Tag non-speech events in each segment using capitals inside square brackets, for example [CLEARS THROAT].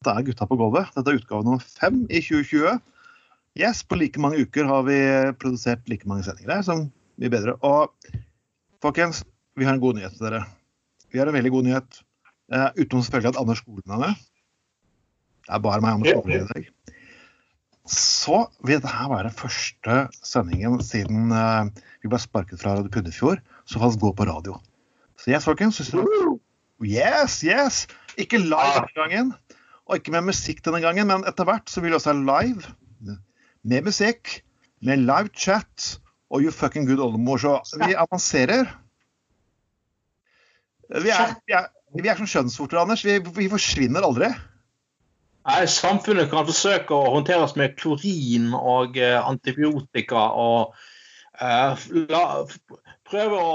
Dette er Gutta på gulvet. Dette er utgave nummer fem i 2020. Yes, på like mange uker har vi produsert like mange sendinger her, som blir bedre. Og folkens, vi har en god nyhet til dere. Vi har en veldig god nyhet. Uh, utenom selvfølgelig at Anders Skolen er med. Det er bare meg Anders Skolen i dag. Så vil dette være den første sendingen siden uh, vi ble sparket fra Radio Puddefjord, som faktisk går på radio. Så yes, folkens. Yes, yes! Ikke live denne gangen, og ikke med musikk denne gangen, men etter hvert så vil vi også ha live med musikk, med live chat og You Fucking Good Oldemor. Så vi avanserer. Vi er, vi er, vi er som kjønnsvorter, Anders. Vi, vi, forsvinner aldri. Nei, Samfunnet kan forsøke å håndteres med klorin og uh, antibiotika og uh, la, prøve å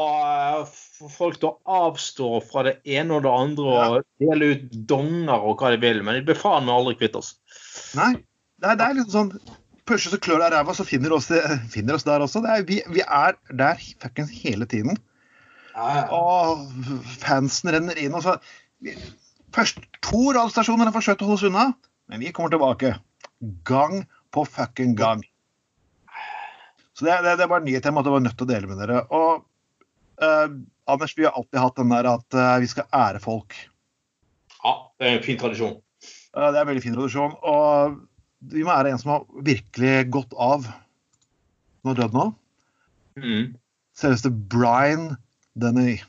uh, få folk til å avstå fra det ene og det andre og dele ut donger og hva de vil, men de blir faen meg aldri kvitt oss. Nei, det er, det er liksom sånn Pusher så klør deg i ræva, så finner oss, [LAUGHS] finner oss der også. Er, vi, vi, er der fuckings hele tiden. Og fansen renner inn. og så Først to radiostasjoner har forsøkt å holde oss unna, men vi kommer tilbake. Gang på fucking gang. Så det, det, det var en nyhet jeg måtte være nødt til å dele med dere. Og uh, Anders, vi har alltid hatt den der at uh, vi skal ære folk. Ja, det er en fin tradisjon. Uh, det er en veldig fin tradisjon. Og vi må ære en som har virkelig gått av. Som har dødd nå. Mm. Selveste Brian Denny.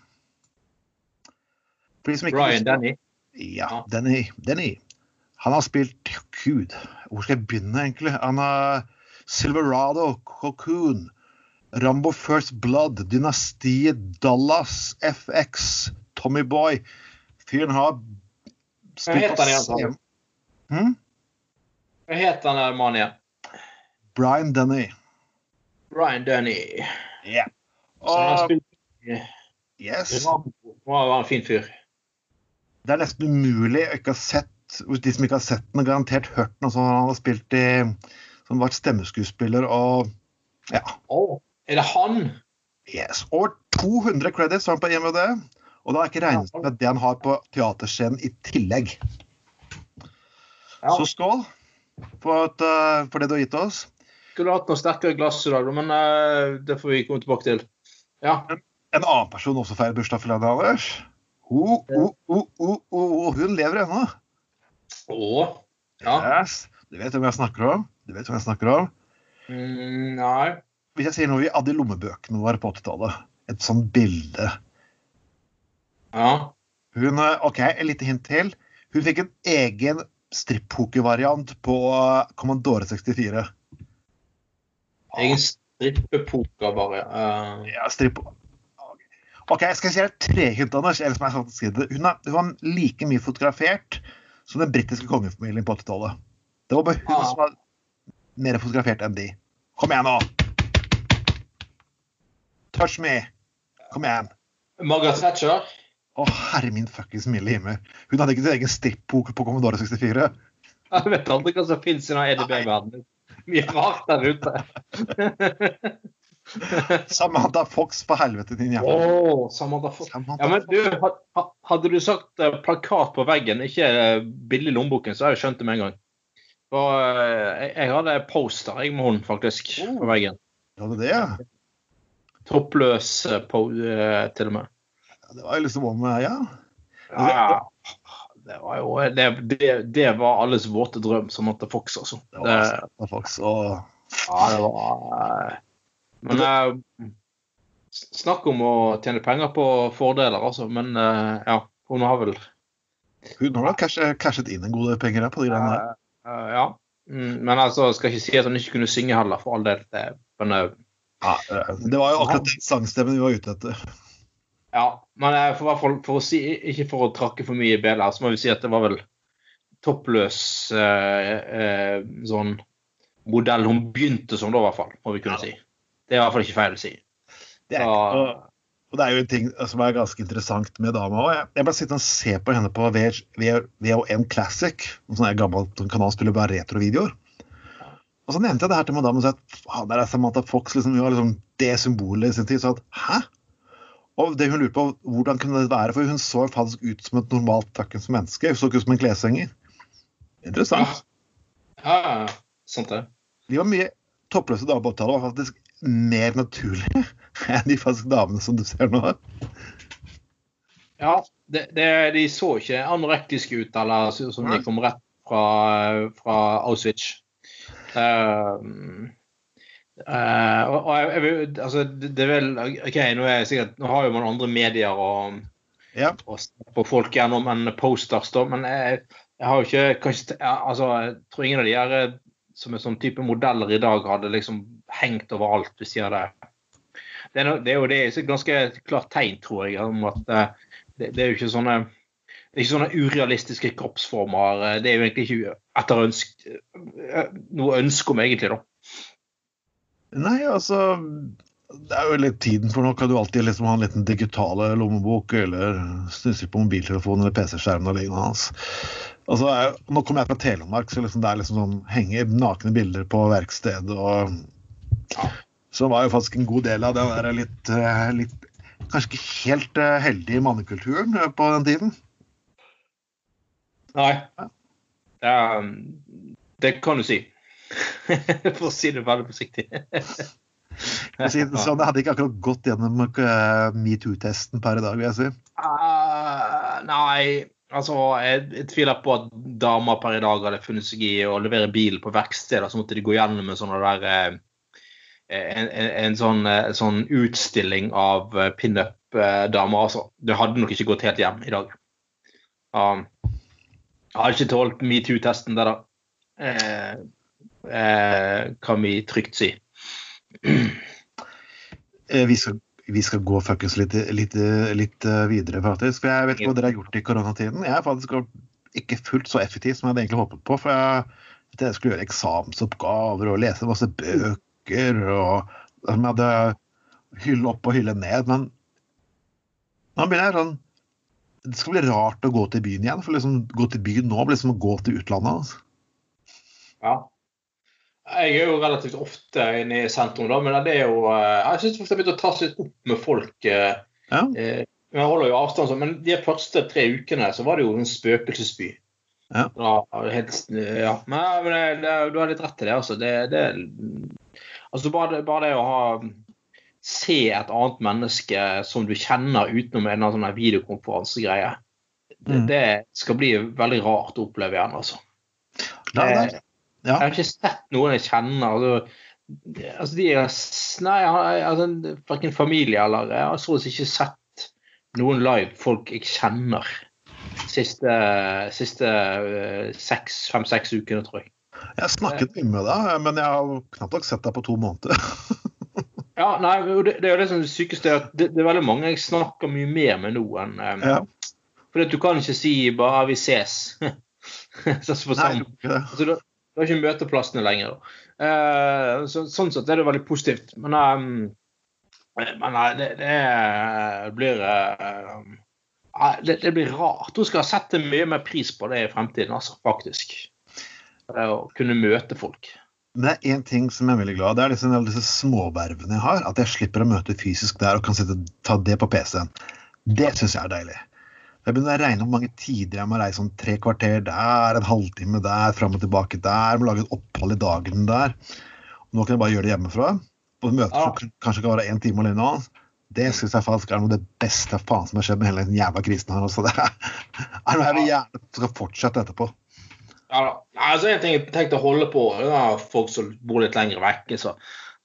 Brian Denny? Ja, Denny. Denny. Han har spilt Gud, hvor skal jeg begynne, egentlig? Han har Silverado, Cocoon, Rambo First Blood, Dynastiet, Dallas, FX, Tommy Boy. Fyren har Hva heter han igjen? Hmm? Hva heter han der mannen igjen? Brian Denny. Brian Denny. Yeah. Og, har Yes. Rambo var en fin fyr. Det er nesten umulig å ikke ha sett de som ikke har sett den, garantert hørt noe som han har spilt i Som vært stemmeskuespiller og ja. Oh, er det han? Yes. Over 200 credits har han på IMVD. Og da er ikke regnet med det han har på teaterscenen i tillegg. Ja. Så skål for, at, uh, for, det du har gitt oss. Skulle hatt noe sterkere glass i dag, men uh, det får vi komme tilbake til. Ja. En annen person også feirer bursdag for landet, Anders. Hun, hun, hun, hun, lever ennå. Å? Ja. Yes. Du vet hvem jeg snakker om? Du vet hvem jeg snakker om? Mm, nei. Hvis jeg sier noe vi hadde i lommebøkene våre på 80-tallet, et sånt bilde Ja. Hun, OK, et lite hint til. Hun fikk en egen strippokervariant på Commandore 64. Egen strippepokervariant bare. Uh... Ja, stripp... OK, skal jeg si deg tre hint, Anders? Eller som jeg skal si det. Hun, er, hun var like mye fotografert som den britiske kongefamilien på 80-tallet. Det var bare hun ah. som var mer fotografert enn de. Kom igjen, nå! Touch me! Kom igjen. Margaret Thatcher? Å, herre min fuckings milde himmel. Hun hadde ikke sin egen strippbok på Commodore 64. Jeg vet aldri hva som finnes i den EDB-verdenen. Mye rart der ute. [LAUGHS] Samantha Fox på helvete, din jævla Oh, Samantha Fox. Samantha ja, men du, hadde du sagt uh, plakat på veggen, ikke billig bilde i lommeboken, så hadde jeg skjønt det med en gang. For, uh, jeg, jeg, hadde poster jeg med hun, faktisk, oh. på veggen. Du hadde det, ja? Toppløs på, til og med. Ja, det var jo liksom om Ja. ja. Det var jo det, det, det, var alles våte drøm, som Samantha Fox, altså. Det var Samantha Fox, og Ja, det var men eh, Snakk om å tjene penger på fordeler, altså. Men eh, ja, hun har vel Hun har vel cashet inn en god del penger på de greiene her. Uh, ja. Mm, men altså, skal ikke si at hun ikke kunne synge heller, for all del. Det, men, ja, det var jo akkurat den sangstemmen vi var ute etter. Ja, men for, for, for, å si, ikke for å trakke for mye i bjella, så må vi si at det var vel toppløs sånn modell hun begynte som, da, i hvert fall, må vi kunne ja. si. Det er i hvert fall ikke feil å si. Det er, og, og, det er jo en ting som er ganske interessant med dama òg. Jeg, jeg bare sitter og ser på henne på VHN Classic, en sånn gammel kanal spiller bare retrovideoer. Og så nevnte jeg det her til madammen og sa at er Samantha Fox liksom, hun var liksom det symbolet i sin tid. Så at hæ? Og det hun lurte på, hvordan kunne det være? For hun så faktisk ut som et normalt takkens menneske. Hun så ikke ut som en kleshenger. Interessant. Ja, ja, ja. Sant det. De var mye toppløse 80-tallet var faktisk mer naturlige [LAUGHS] enn de faktisk damene som du ser nå. Ja, det, det, de så ikke anorektiske ut, eller som de kom rett fra, fra Auschwitz. Uh, uh, og, og jeg, jeg, altså, det, er vel OK, nå, er sikkert, nå har jo man andre medier og, Ja. og på folk gjennom en posters, da, men jeg, jeg har jo ikke kanskje, altså, Jeg tror ingen av de her eh, som er sånn type modeller i dag, hadde liksom hengt overalt hvis de hadde det er, det er jo det er et ganske klart tegn, tror jeg, om at eh, det, det er jo ikke sånne det er ikke sånne urealistiske kroppsformer. Det er jo egentlig ikke etter ønsk, eh, noe ønske om, egentlig, da. Nei, altså Det er jo litt tiden for nå kan du alltid liksom ha en liten digitale lommebok eller snusse på mobiltelefonen eller PC-skjermen og lignende hans. Altså, jeg, nå kommer jeg fra Telemark, så liksom det er liksom sånn henger nakne bilder på verkstedet og Så var jo faktisk en god del av det å være litt, eh, litt Kanskje ikke helt eh, heldig i mannekulturen på den tiden. Nei. Er, det kan du si. [LAUGHS] For å si det veldig forsiktig. [LAUGHS] sånn si det sånn, hadde ikke akkurat gått gjennom eh, metoo-testen per i dag, vil jeg si. Uh, nei, altså jeg, jeg tviler på at damer per i dag hadde funnet seg i å levere bil på verksteder. Så måtte de gå gjennom en sånn der eh, en, en, en sånn, eh, sånn utstilling av eh, pinup-damer. Altså. Det hadde nok ikke gått helt hjem i dag. Um, jeg har ikke tålt metoo-testen der, da. Eh, eh, kan vi trygt si. Eh, Vi skal, vi skal gå fuckings litt, litt, litt eh, videre, faktisk. For jeg vet ikke hva dere har gjort i koronatiden. Jeg har faktisk ikke fullt så effektiv som jeg hadde egentlig håpet på. For jeg, jeg skulle gjøre eksamensoppgaver og lese masse bøker og jeg hadde hylle opp og hylle ned. Men nå begynner jeg sånn Det skal bli rart å gå til byen igjen. For liksom gå til byen nå blir liksom å gå til utlandet. Altså. Ja. Jeg er jo relativt ofte inne i sentrum, da, men det er jo eh, Jeg syns det har begynt å tas litt opp med folk. eh, Ja. eh, Jeg holder jo avstand, men de første tre ukene så var det jo en spøkelsesby. Ja. Da, helt, ja. Men, du har litt rett i det. altså. Det, det, altså bare, bare det å ha se et annet menneske som du kjenner utenom en sånn videokonferansegreie, det, Mm. det skal bli veldig rart å oppleve igjen, altså. Er- ja. Jeg har ikke sett noen jeg kjenner. Altså, altså de er, nei, jeg altså, verken familie eller Jeg har så å si ikke sett noen live folk jeg kjenner siste, siste eh, seks, fem-seks ukene, tror jeg. Jeg har snakket mye med deg, men jeg har knapt nok sett deg på to måneder. [LAUGHS] Ja, nei, det, det er jo det som er det sykeste, at det, det er veldig mange jeg snakker mye mer med nå enn um, Ja. For du kan ikke si bare 'vi ses'. [LAUGHS] sånn for Nei, sammen. det. Altså, du, du har ikke møteplassene lenger. Da. Eh, så, sånn sett er det veldig positivt. Men, um, men nei, det, det er- blir uh, det, det blir rart. Du skal sette mye mer pris på det i fremtiden, altså, faktisk. Å kunne møte folk. Men det er én ting som jeg er veldig glad av. Det er disse, alle disse småvervene jeg har. At jeg slipper å møte fysisk der og kan sitte, ta det på PC-en. Det syns jeg er deilig. Jeg begynner å regne hvor mange tider jeg må reise om tre kvarter der, en halvtime der, fram og tilbake der. Må lage et opphold i dagen der. Og nå kan jeg bare gjøre det hjemmefra. Og møter som kanskje kan være én time alene. Det syns jeg faktisk er noe av det beste faen som har skjedd med hele den jævla krisen her. Også. [LAUGHS] Det er noe jeg vil gjerne skal fortsette etterpå. Ja, da. Altså En ting jeg tenkte å holde på, det er folk som bor litt lenger vekk. Så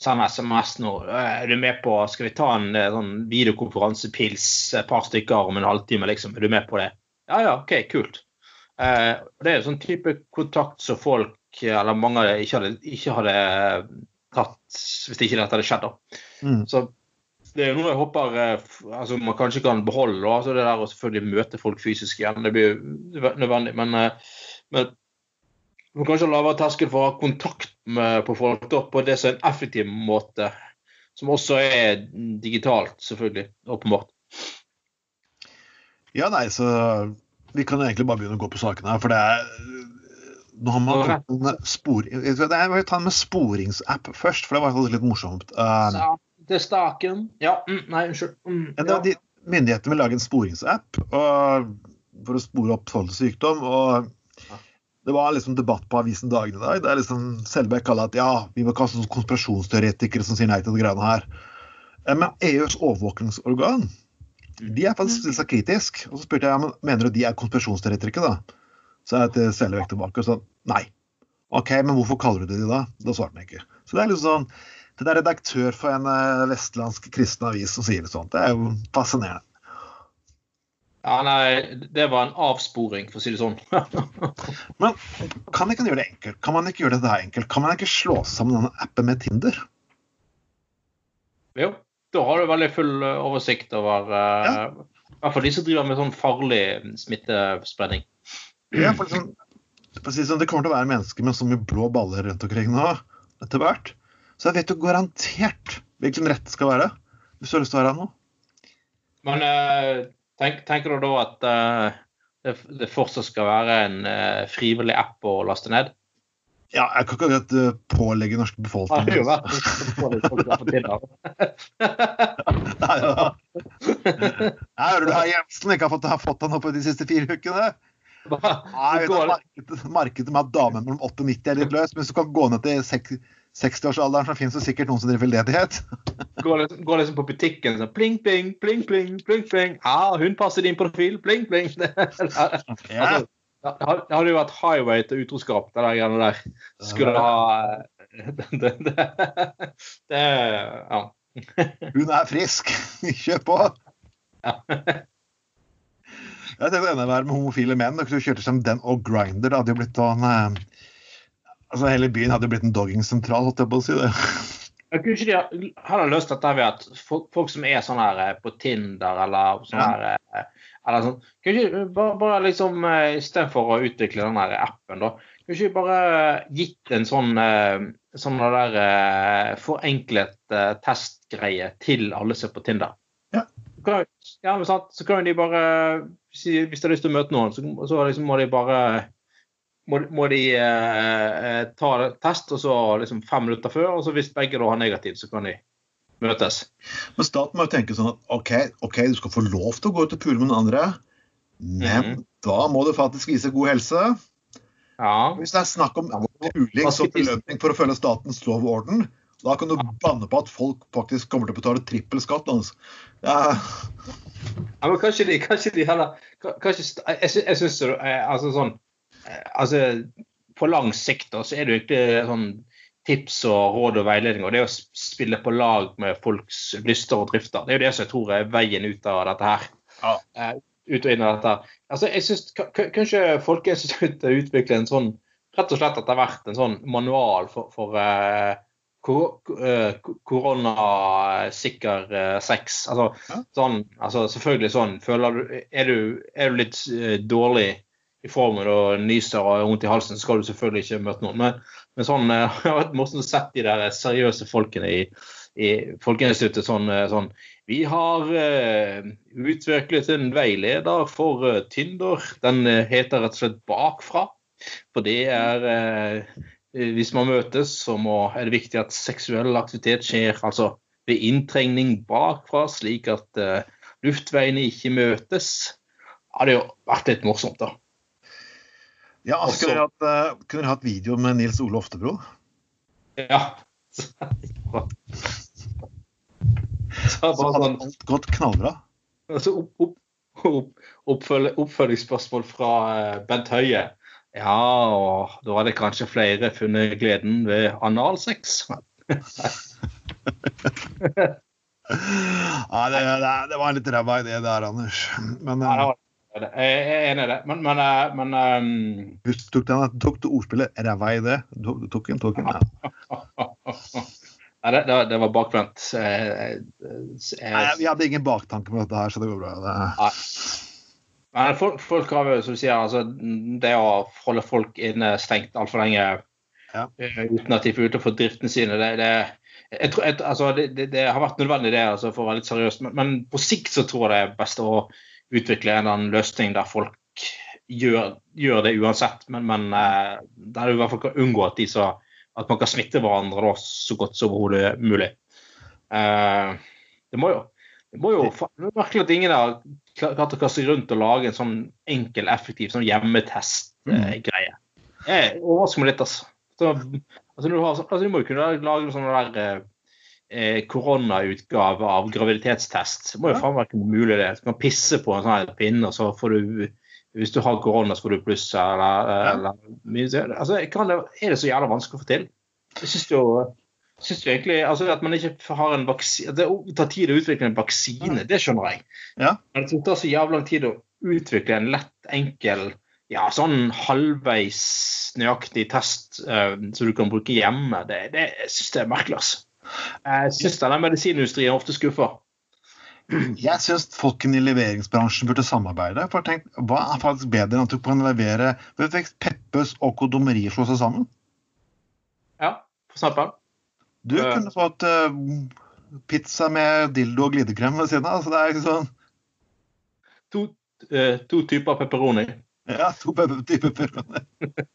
send SMS nå. Er du med på Skal vi ta en eh, sånn videokonferansepils, et par stykker om en halvtime, liksom? Er du med på det? Ja ja, OK, kult. Eh, det er jo sånn type kontakt som folk, eller mange ikke hadde, ikke hadde tatt hvis ikke dette hadde skjedd. da. Mm. Så det er jo noe jeg håper eh, altså man kanskje kan beholde. da, altså Det der å selvfølgelig møte folk fysisk igjen, det blir jo nødvendig. Men, eh, men man kanskje ha lavere terskel for å ha kontakt med, på folk da, på det som er en effektiv måte. Som også er digitalt, selvfølgelig. Åpenbart. Ja, nei, så vi kan egentlig bare begynne å gå på sakene her, for det er Nå har man en spor... Jeg vil ta den med sporingsapp først, for det var litt morsomt. Uh, er staken. Ja, mm, nei, unnskyld. Mm, myndighetene vil lage en sporingsapp og, for å spore opp forhold til sykdom. og det var liksom debatt på avisen Dagen i dag. Der liksom Selbekk kaller at ja, vi må kaste noen konspirasjonsteoretikere som sier nei til de greiene her. Eh, Men EUs overvåkningsorgan de er faktisk stilt seg kritisk. Og så spurte jeg ja, men mener du de er konspirasjonsteoretikere, da? Så er jeg til Selbekk tilbake og sa nei. OK, men hvorfor kaller du det de da? Da svarte han ikke. Så det er litt sånn Det er redaktør for en eh, vestlandsk kristen avis som sier det sånt. Det er jo fascinerende. Ja, nei, det var en avsporing, for å si det sånn. [LAUGHS] Men kan man ikke gjøre det enkelt? Kan man ikke gjøre det der enkelt? Kan man ikke slå sammen denne appen med Tinder? jo, da har du veldig full eh, oversikt over eh, Ja. I hvert fall de som driver med sånn farlig smittespredning. Ja, for liksom, sånn, det kommer til å være mennesker med så mye blå baller rundt omkring nå etter hvert. Så jeg vet jo garantert hvilken rett det skal være. Hvis du har lyst til å være her nå. Men eh, tenk, tenker du da at uh, det, det fortsatt skal være en uh, frivillig app å laste ned? Ja, jeg kan ikke akkurat uh, pålegge norske Det har befolkning jo vært folk som har fått til det. Nei, [LAUGHS] ja. Jeg hører du her Jensen ikke har fått, har fått den opp de siste fire ukene. Nei, markedet, markedet med at damer mellom 8 og 90 er litt løs, men så kan gå ned til sek- 60-årsalderen, så finnes det sikkert noen som driver veldedighet. [LAUGHS] Går liksom, går liksom på butikken sånn pling, pling, pling, pling, pling, pling. Ja, hun passer din profil. Pling, pling. Altså, det hadde jo vært highway til utroskap, det der greiene der. Skulle ha [LAUGHS] det, det, det Ja. [LAUGHS] Hun er frisk. Kjør på. Ja. Jeg tenkte enda verre med homofile menn. Dere kjørte som den og Grinder. Det hadde jo blitt sånn eh, Altså Hele byen hadde jo blitt en doggingsentral, holdt jeg på å si. det. Jeg kunne ikke de ha- løst dette ved at folk, folk som er sånn her eh, på Tinder eller sånn Ja. her eh, eller sånn, Kunne ikke bare, bare liksom eh, Istedenfor å utvikle den her appen, da, kunne ikke bare gitt en sånn eh, sånn der eh, forenklet eh, testgreie til alle som er på Tinder? Ja. Ja, men sant, så kan de bare Hvis de har lyst til å møte noen, så, så liksom må de bare må, må de eh, eh, ta test, og så liksom fem minutter før. Og så hvis begge da har negativ, så kan de møtes. Men staten må jo tenke sånn at OK, ok, du skal få lov til å gå ut og pule med noen andre, men Mhm. da må du faktisk vise god helse. Ja. Hvis det er snakk om puling som belønning for å følge statens lov og orden, da kan du banne på at folk faktisk kommer til å betale trippel skatt. Altså. Ja, ja, men kanskje de, kanskje de heller kanskje, Jeg, jeg syns eh, altså sånn Altså på lang sikt da, så er det jo ikke sånn tips og råd og veiledning. Og det å spille på lag med folks lyster og drifter. Det er jo det som jeg tror er veien ut av dette her. Ja. Uh, ut og inn av dette. Altså, jeg synes, ka- ka- Kanskje Folkeinstituttet utvikler en sånn Rett og slett at det har vært en sånn manual for, for uh, kor- uh, koronasikker eh, sex. Altså, Ja. sånn, altså selvfølgelig sånn føler du, er, du, er du litt eh, dårlig i formen og nyser og vondt i halsen, så skal du selvfølgelig ikke møte noen. Men, men sånn, eh, [LAUGHS] jeg har morsomt sett de der seriøse folkene i, i Folkeinstituttet sånn, eh, sånn Vi har uh, utviklet en veileder for uh, Tinder. Den uh, heter rett og slett Bakfra. For det er eh, Hvis man møtes, så må, er det viktig at seksuell aktivitet skjer altså ved inntrengning bakfra, slik at eh, luftveiene ikke møtes. Ja, det har vært litt morsomt, da. Ja altså, kunne, dere hatt, kunne dere hatt video med Nils Ole Oftebro? Ja. [LAUGHS] Så Så bare hadde sånn alt gått knallbra. altså opp, opp, opp, oppfølg, Oppfølgingsspørsmål fra eh, Bent Høie. Ja, og da hadde kanskje flere funnet gleden ved analsex. [LAUGHS] Ja, det, det, det var litt ræva idé der, Anders. Men Ja, Jeg er enig i det. Men, men, eh, men um... husk, tok, den, tok du ordspillet 'ræva i det'? tok den, tok den. Ja. [LAUGHS] Nei, det, det, var bakvendt. Eh, eh, Nei, vi hadde ingen baktanke med dette her, så det går bra. Det, Men folk, folk har jo, som du sier, altså, det å holde folk inne stengt altfor lenge Ja. uten at de får utlopp for driftene sine, det, det, jeg tror, jeg, altså, det, det, det har vært nødvendig det, altså, for å være litt seriøs. Men, men på sikt så tror jeg det er best å utvikle en løsning der folk gjør, gjør det uansett. Men, men eh, der du i hvert fall kan unngå at, de så, at man kan smitte hverandre da, så godt som overhodet mulig. Uh, det må jo det må jo det er merkelig at ingen har klart å kaste rundt og lage en sånn enkel, effektiv sånn Mm. hjemmetest-greie. Det overrasker meg litt, altså. Så, altså, du, har, altså, du må jo kunne lage en sånn der eh, koronautgave av graviditetstest. Det må jo faen være mulig det. Du kan pisse på en sånn pinne, og så får du Hvis du har korona, så får du pluss eller, eller altså, kan det, Er det så jævla vanskelig å få til? Jeg syns jo synes jo egentlig altså At man ikke har en vaksine Det tar tid å utvikle en vaksine, det skjønner jeg. Ja. Men det tar så jævla lang tid å utvikle en lett, enkel, ja, sånn halvveis nøyaktig test uh, som du kan bruke hjemme, det, det jeg synes det er merkelig. altså. Jeg syns denne medisinindustrien ofte skuffer. [CLEARS THROAT] Jeg syns folkene i leveringsbransjen burde samarbeide. for tenk, Hva er faktisk bedre enn at du kan levere Peppes og kodomeri slå seg sammen? Ja, for eksempel. Du uh, kunne fått uh, pizza med dildo og glidekrem ved siden av. så det er ikke sånn... To, uh, to typer pepperoni. Ja, to typer pepperoni. [LAUGHS]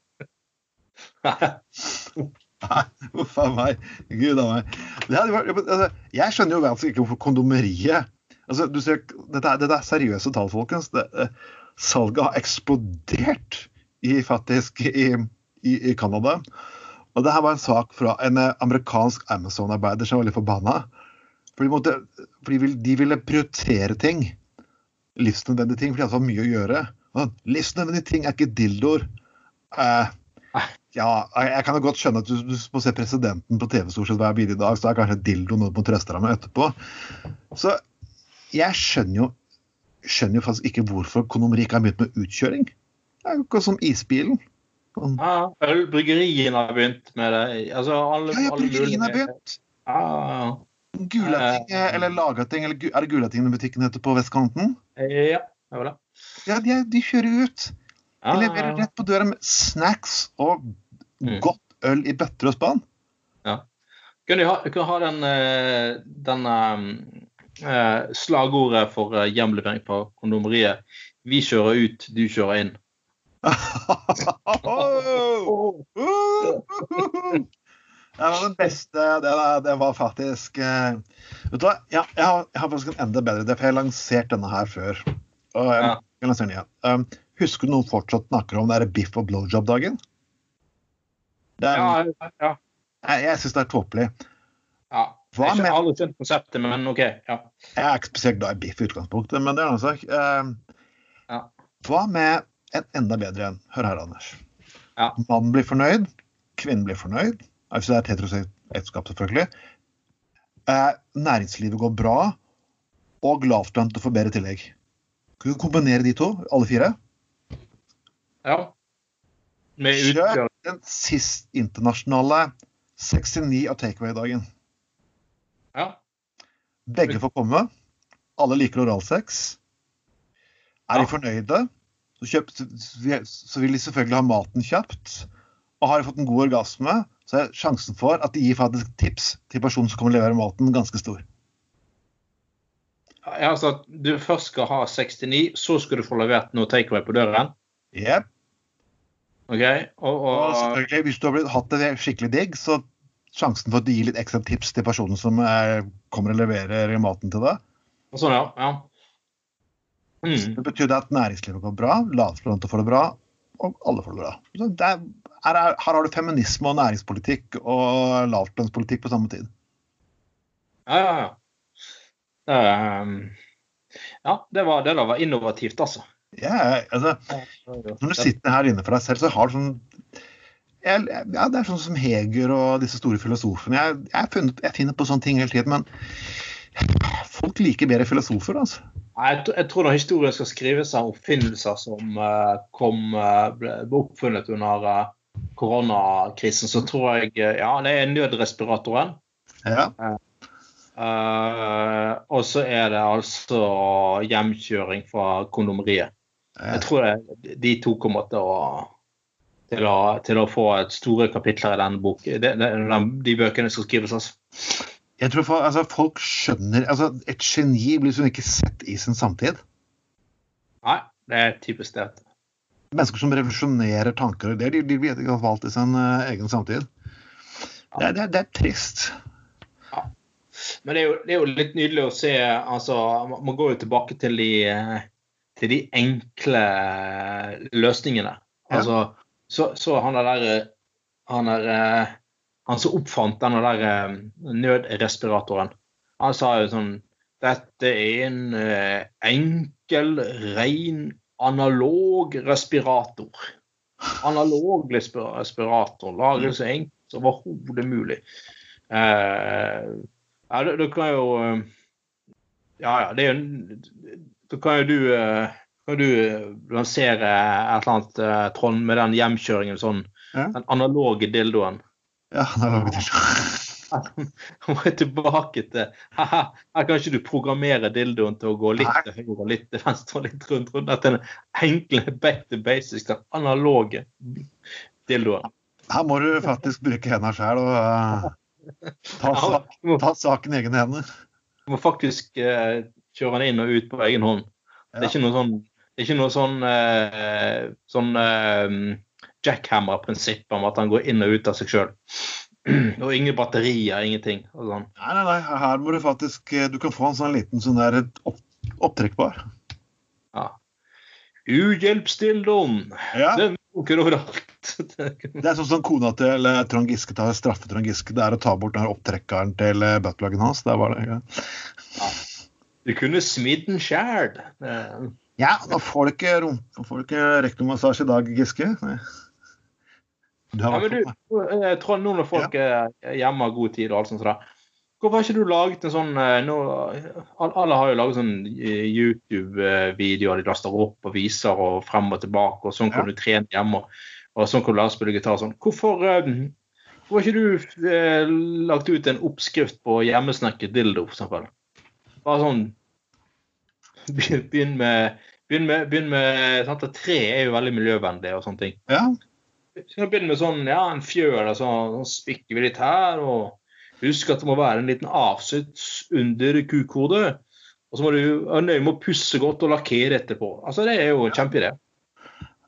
[LAUGHS] Uff [LAUGHS] a meg. Gud a meg. Vært, altså, jeg skjønner jo ganske ikke hvorfor kondomeriet altså, ser, dette, er, dette er seriøse tall, folkens. Det, salget har eksplodert i, faktisk i, i, Canada. Og det her var en sak fra en amerikansk Amazon-arbeider som var litt forbanna. Fordi, måtte, fordi de ville prioritere ting. Livsnødvendige ting, fordi det hadde mye å gjøre. Livsnødvendige ting er ikke dildoer. Eh, ja, jeg kan jo godt skjønne at du, du må se presidenten på TV stort sett hver i dag, så er kanskje dildo noe du må trøste deg med etterpå. Så jeg skjønner jo, skjønner jo faktisk ikke hvorfor Kondomeri ikke har begynt med utkjøring. Det er jo ikke som isbilen. Sånn. Ja, Bryggeriene har begynt med det. Altså, alle, ja, ja, bryggeriene har begynt. Ja. Gulating, eller Lagating, eller er det Gulating butikken heter på vestkanten? Ja, det var det. Ja, de, de kjører ut. De leverer rett på døra med snacks og mm. godt øl i bøtter og spann. Ja. Kan du ha, kunne ha den, eh, den uh, slagordet for hjemlevering på kondomeriet? Vi kjører ut, du kjører inn. Det var den beste Det, det var faktisk uh, Vet du hva, ja, jeg, har, jeg, har, faktisk en enda bedre idé, for jeg har lansert denne her før. Og jeg, ja. jeg lanserer den igjen. Um, Husker du noen fortsatt snakker om det er biff og blowjob-dagen? Ja, ja. Jeg, jeg syns det er tåpelig. Ja. Hva jeg har aldri skjønt konseptet, men OK. ja. Jeg er ikke spesielt glad i biff i utgangspunktet, men det er en sak. Uh, ja. Hva med en enda bedre en? Hør her, Anders. Ja. Mannen blir fornøyd, kvinnen blir fornøyd. Altså det er et ekteskap, selvfølgelig. Uh, næringslivet går bra, og lavtlønte får bedre tillegg. Kan du kombinere de to, alle fire? Ja. Med Kjør den sist internasjonale 69 av takeaway-dagen. Ja. Begge får komme. Alle liker oralsex. Er de fornøyde, så, kjøpt, så, vil de selvfølgelig ha maten kjapt. Og har de fått en god orgasme, så er sjansen for at de gir faktisk tips til personen som kommer og leverer maten, ganske stor. Ja, altså at du først skal ha 69, så skal du få levert noe takeaway på døren? Jepp. Okay. Og, og... og, selvfølgelig, hvis du har hatt det skikkelig digg, så sjansen for at du gir litt ekstra tips til personen som er, kommer og leverer maten til deg. Sånn, ja. ja. Mm. Det betyr at næringslivet går bra, lavtlønte får det bra, og alle får det bra. Det er, her, her, har du feminisme og næringspolitikk og lavtlønnspolitikk på samme tid. Ja, ja, ja. Um, ja, det var, det var innovativt, altså. Ja, altså, når du sitter her inne for deg selv, så har du sånn ja, Det er sånn som Heger og disse store filosofene. Jeg, jeg, funnet, jeg finner på sånne ting hele tiden, men folk liker bedre filosofer, altså. Jeg, jeg tror når historien skal skrives av oppfinnelser som uh, kom, uh, ble, oppfunnet under uh, koronakrisen, så tror jeg ja, det er nødrespiratoren. Ja. Og så er det altså hjemkjøring fra kondomeriet. Jeg tror det, de to kommer til å, til å, til å få et store kapitler i denne boken. De, de, de bøkene som skrives. altså. Jeg tror for, altså, Folk skjønner altså, Et geni blir liksom ikke sett i sin samtid. Nei, det er typisk det. Mennesker som revolusjonerer tanker og ideer, de, de blir ikke valgt i sin uh, egen samtid. Ja. Det, det, det, er trist. Ja. Men det er, jo, det er, jo, litt nydelig å se altså, Man går jo tilbake til de til de enkle løsningene. Altså, så, så han der han, er, eh, han som oppfant den der eh, nødrespiratoren, han sa jo sånn Dette er en eh, enkel, ren, analog respirator. Analog respirator. Laget så enkelt som overhodet mulig. Eh, ja, da kan jo Ja, ja, det er jo Da kan jo du kan du lansere et eller annet, Trond, med den hjemkjøringen sånn ja. Den analoge dildoen. Ja, analoge dildoen. [LAUGHS] Han må tilbake til Her kan ikke du programmere dildoen til å gå litt til høyre og litt til venstre og litt rundt. rundt. Dette er den enkle back to basics, den analoge dildoen. Her må du faktisk bruke hendene sjøl og uh, ta, sak, ta, saken i egne hender. Du må faktisk uh, kjøre den inn og ut på egen hånd. Ja. Det er ikke noe sånn, det ikke noe sånn, uh, sånn jackhammer-prinsipp om at han går inn og ut av seg sjøl. [CLEARS THROAT] Og ingen batterier, ingenting. Sånn. Nei, nei, nei, her må du faktisk Du kan få en sånn liten sånn der opp, opptrekkbar. Ja. Uhjelpsdildoen. Ja. Den funker overalt. [LAUGHS] det er sånn som kona til eh, Trond Giske tar straffe Trond Giske. Det er å ta bort den opptrekkeren til eh, hans. Der var det. Ja. ja. Du kunne smidd den sjæl. Ja, da får du ikke, ikke rektomassasje i dag, Giske. Nei. Ja, men du, Trond, nå når folk er hjemme har god tid og alt sånt sånn, Hvorfor har ikke du laget en sånn eh, nå, Alle har jo laget sånn eh, YouTube-videoer de laster opp og viser og frem og tilbake, og sånn kan ja. du trene hjemme. Og sånn kan du lære å spille gitar. Sånn. Hvorfor, uh, hvorfor har ikke du uh, lagt ut en oppskrift på hjemmesnekket dildo, f.eks.? Bare sånn Begynn med Begynn med, begynn med sant, Tre er jo veldig miljøvennlig og sånne ting. Ja. Så Begynn med sånn, ja, en fjøl, så, så spikker vi litt her. og Husk at det må være en liten avsats under kukhodet. Og så må du være nøye med å pusse godt og lakkere etterpå. Altså, Det er jo en kjempeidé.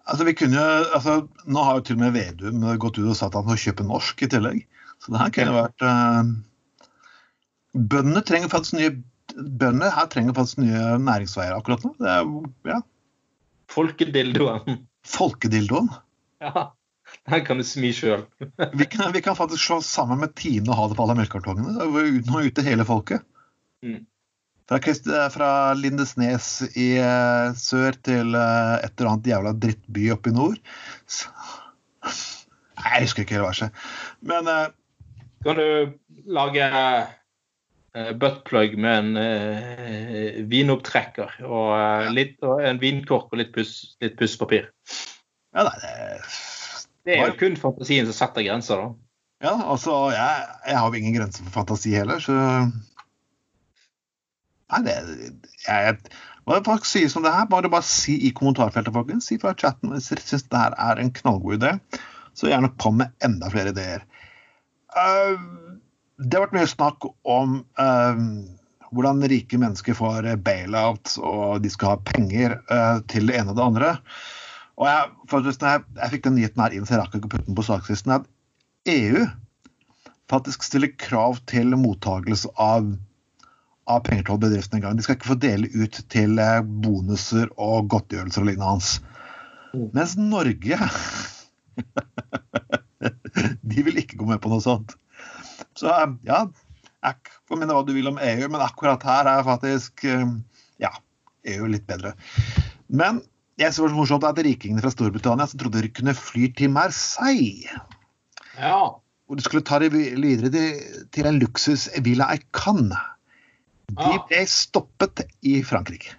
Altså, vi kunne, altså, nå har jo til og med Vedum gått ut og sagt at han må kjøpe norsk i tillegg. Så det her kunne vært uh, Bøndene trenger faktisk nye bønder her trenger faktisk nye næringsveier akkurat nå. Det er, ja. Folkedildoen. Folkedildoen. Ja. Den kan du smi sjøl. vi, vi, kan faktisk slå sammen med Tine og ha det på alle melkekartongene. Nå ute hele folket. Mm. Fra, fra, Lindesnes i uh, sør til uh, et eller annet jævla drittby oppe i nord. Så, nei, jeg husker ikke hele verset. Men uh, Kan du lage buttplug med en vinopptrekker og, litt, og en vinkork og litt, pus, litt pusspapir? Ja, nei, det det er jo kun fantasien som setter grenser, da. Ja, altså, jeg, jeg har jo ingen grenser for fantasi heller, så Nei, det jeg, Hva folk sier som det her, bare bare si i kommentarfeltet, folkens. Si fra chatten hvis dere syns det her er en knallgod idé. Så gjerne kom med enda flere ideer. Uh, det har vært mye snakk om uh, hvordan rike mennesker får bailout, og de skal ha penger uh, til det ene og det andre. Og jeg, faktisk, jeg, jeg fikk den nyheten her inn, så jeg rakk ikke å putte den på sakslisten, at EU faktisk stiller krav til mottagelse av, av penger til bedriften en gang. De skal ikke få dele ut til eh, bonuser og godtgjørelser og lignende. hans. Mens Norge [LAUGHS] De vil ikke gå med på noe sånt. Så eh, ja, jeg får minne hva du vil om EU, men akkurat her er faktisk eh, ja, EU litt bedre. Men jeg det var så morsomt at Rikingene fra Storbritannia som trodde de kunne fly til Marseille. Ja. Og de skulle ta det videre til, en luksusvilla i Cannes. De ble stoppet i Frankrike.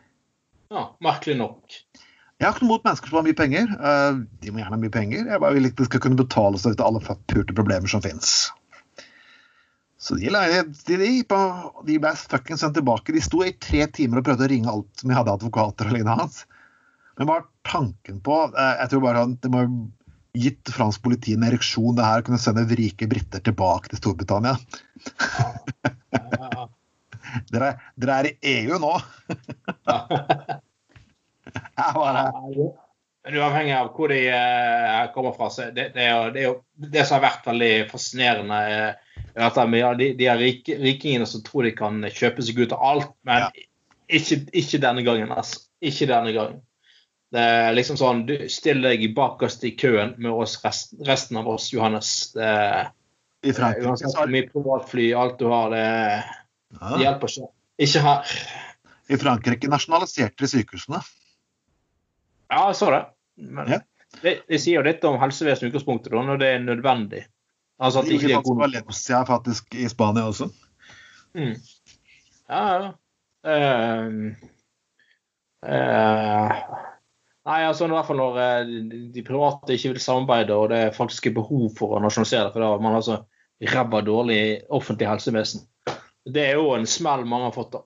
Ja, Merkelig nok. Jeg har ikke noe mot mennesker som har mye penger. Eh, de må gjerne ha mye penger. Jeg bare vil ikke de skal kunne betale seg ut av alle Purte problemer som fins. Så de, de, de, de ble fuckings sendt tilbake. De sto i tre timer og prøvde å ringe alt som jeg hadde advokater og lignende hans. Men er tanken på eh, Jeg tror bare det må gitt fransk politi en ereksjon det her å kunne sende rike briter tilbake til Storbritannia. Ja. Ja, ja, dere, dere, er i EU nå! [LAUGHS] jeg bare... Uavhengig av hvor de uh, kommer fra, så det, det, er, det, er jo det som har vært veldig fascinerende. Uh, at de, de, de rik, rikingene som tror de kan kjøpe seg ut av alt, men ikke, ikke, denne gangen. altså. Ikke denne gangen. Det er liksom sånn du Still deg bakerst i køen med oss rest, resten av oss, Johannes. Det, I Frankrike uansett hvor mye privatfly, alt du har, det, det hjelper ikke. Ikke her. I Frankrike nasjonaliserte de sykehusene. Ja, jeg så det. Men Ja. det, det sier jo litt om helsevesenets utgangspunkt da, når det er nødvendig. Altså at De det ikke er god Valencia faktisk i Spania også. Mm. Ja, ja. Ehm, uh, nei, altså i hvert fall når eh, de private ikke vil samarbeide, og det er faktisk er behov for å nasjonalisere, for da har man altså ræva dårlig offentlig helsevesen. Det er jo en smell mange har fått. da.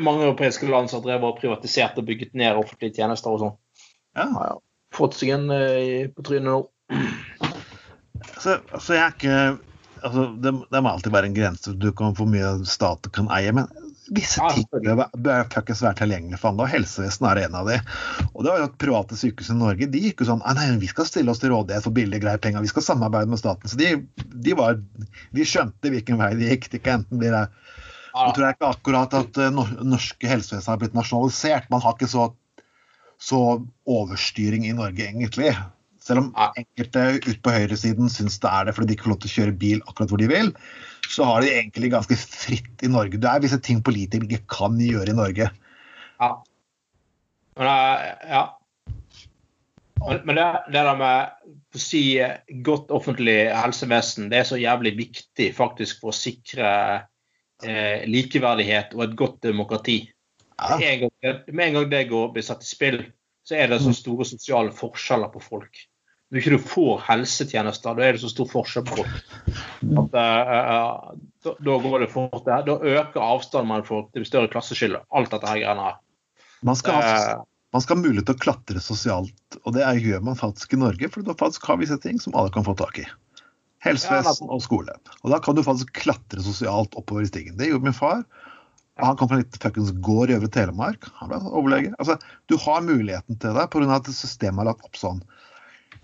Mange europeiske land som har drevet og privatisert og bygget ned offentlige tjenester og sånn. Ja. Ja, ja. Fått seg en eh, på trynet nå. Så, så jeg er ikke altså, det, det må alltid være en grense. Du kan få mye staten kan eie, men visse ting bør, bør fuckings være tilgjengelig for andre, og helsevesenet er en av de. Og det var jo at Private sykehus i Norge de gikk jo sånn «Ah, nei, vi skal stille oss til rådighet for billige, greier penger, vi skal samarbeide med staten. Så de, de, var, de skjønte hvilken vei de gikk. Det ikke enten blir det Nå tror jeg ikke akkurat at eh, norske helsevesen har blitt nasjonalisert. Man har ikke så, så overstyring i Norge, egentlig. Selv om enkelte ute på høyresiden syns det er det fordi de ikke får lov til å kjøre bil akkurat hvor de vil, så har de egentlig ganske fritt i Norge. Det er visse ting politikere ikke kan gjøre i Norge. Ja. Men, eh, ja. men, men det, det der med å si eh, godt offentlig helsevesen, det er så jævlig viktig faktisk for å sikre eh, likeverdighet og et godt demokrati. Ja. Med en gang, med en gang det går, blir satt i spill, så er det så store sosiale forskjeller på folk. Når ikke du får helsetjenester, da er det så stor forskjell på folk. At, eh, eh, da, da går det fort. Da øker avstanden mellom folk. Det blir større klasseskille. Alt dette her greiene her. Man skal, ha, Eh, man skal ha mulighet til å klatre sosialt, og det gjør man faktisk i Norge, for da faktisk har visse ting som alle kan få tak i. Helsevesen og skole. Og da kan du faktisk klatre sosialt oppover i stigen. Det gjorde min far. Og han kom fra en liten fuckings gård i Øvre Telemark. Han ble overlege. Altså, du har muligheten til det pga. at systemet er lagt opp sånn.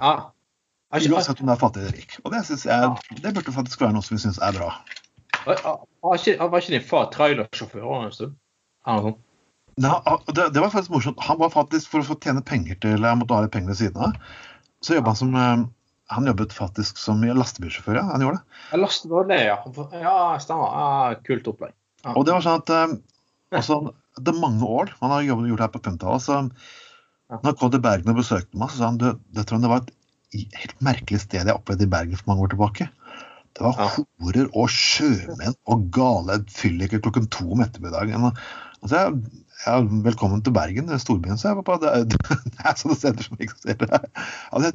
Ja. Uansett om du er fattig eller rik. Og det, jeg, det burde faktisk være noe som vi syns er bra. var, ikke, din far trailersjåfør en stund? Nei, det, det var faktisk morsomt. Han var faktisk for å få tjene penger til Han måtte ha litt penger ved siden av. Så jobbet han som eh, Han jobbet faktisk som lastebilsjåfør, ja. Han gjorde det. Jeg lastet ja. Ja, stemmer. Ja, kult opplegg. Ja. Og det var sånn at eh, altså, Det er mange år han har jobbet, gjort det her på 50-tallet. Så når han kom til Bergen og besøkte meg, så sa han du, det tror jeg det var et helt merkelig sted jeg opplevde i Bergen for mange år tilbake. Det var Ja. horer og sjømenn og gale fylliker klokken to om ettermiddagen. Altså, jeg, ja, velkommen til Bergen, er storbyen. Så jeg på det, det er sånne steder som eksisterer. Altså,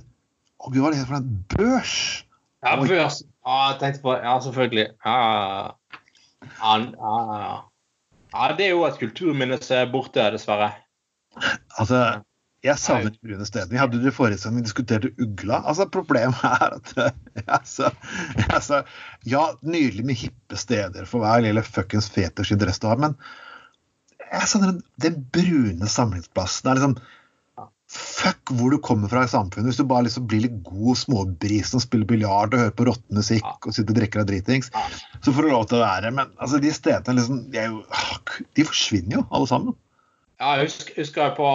å gud, hva er det for en børs? Ja, børs. Ja, jeg tenkte på Ja, selvfølgelig. Ja, ja, ja. ja, det er jo et kulturminne som er borte, dessverre. Altså, jeg savner de brune stedene. Vi hadde det i forrige sending, vi diskuterte ugla. Altså, Problemet er at [LAUGHS] altså, altså, Ja, nydelig med hippe steder for hver lille fuckings i interesse du har, men jeg savner den brune samlingsplassen. Det er liksom Fuck hvor du kommer fra i samfunnet. Hvis du bare liksom blir litt god småbrisen og spiller biljard og hører på rottemusikk og sitter og drikker deg dritings, så får du lov til å være. Men altså, de stedene liksom, de, jo, de forsvinner jo, alle sammen. Ja, jeg husker, husker jeg på,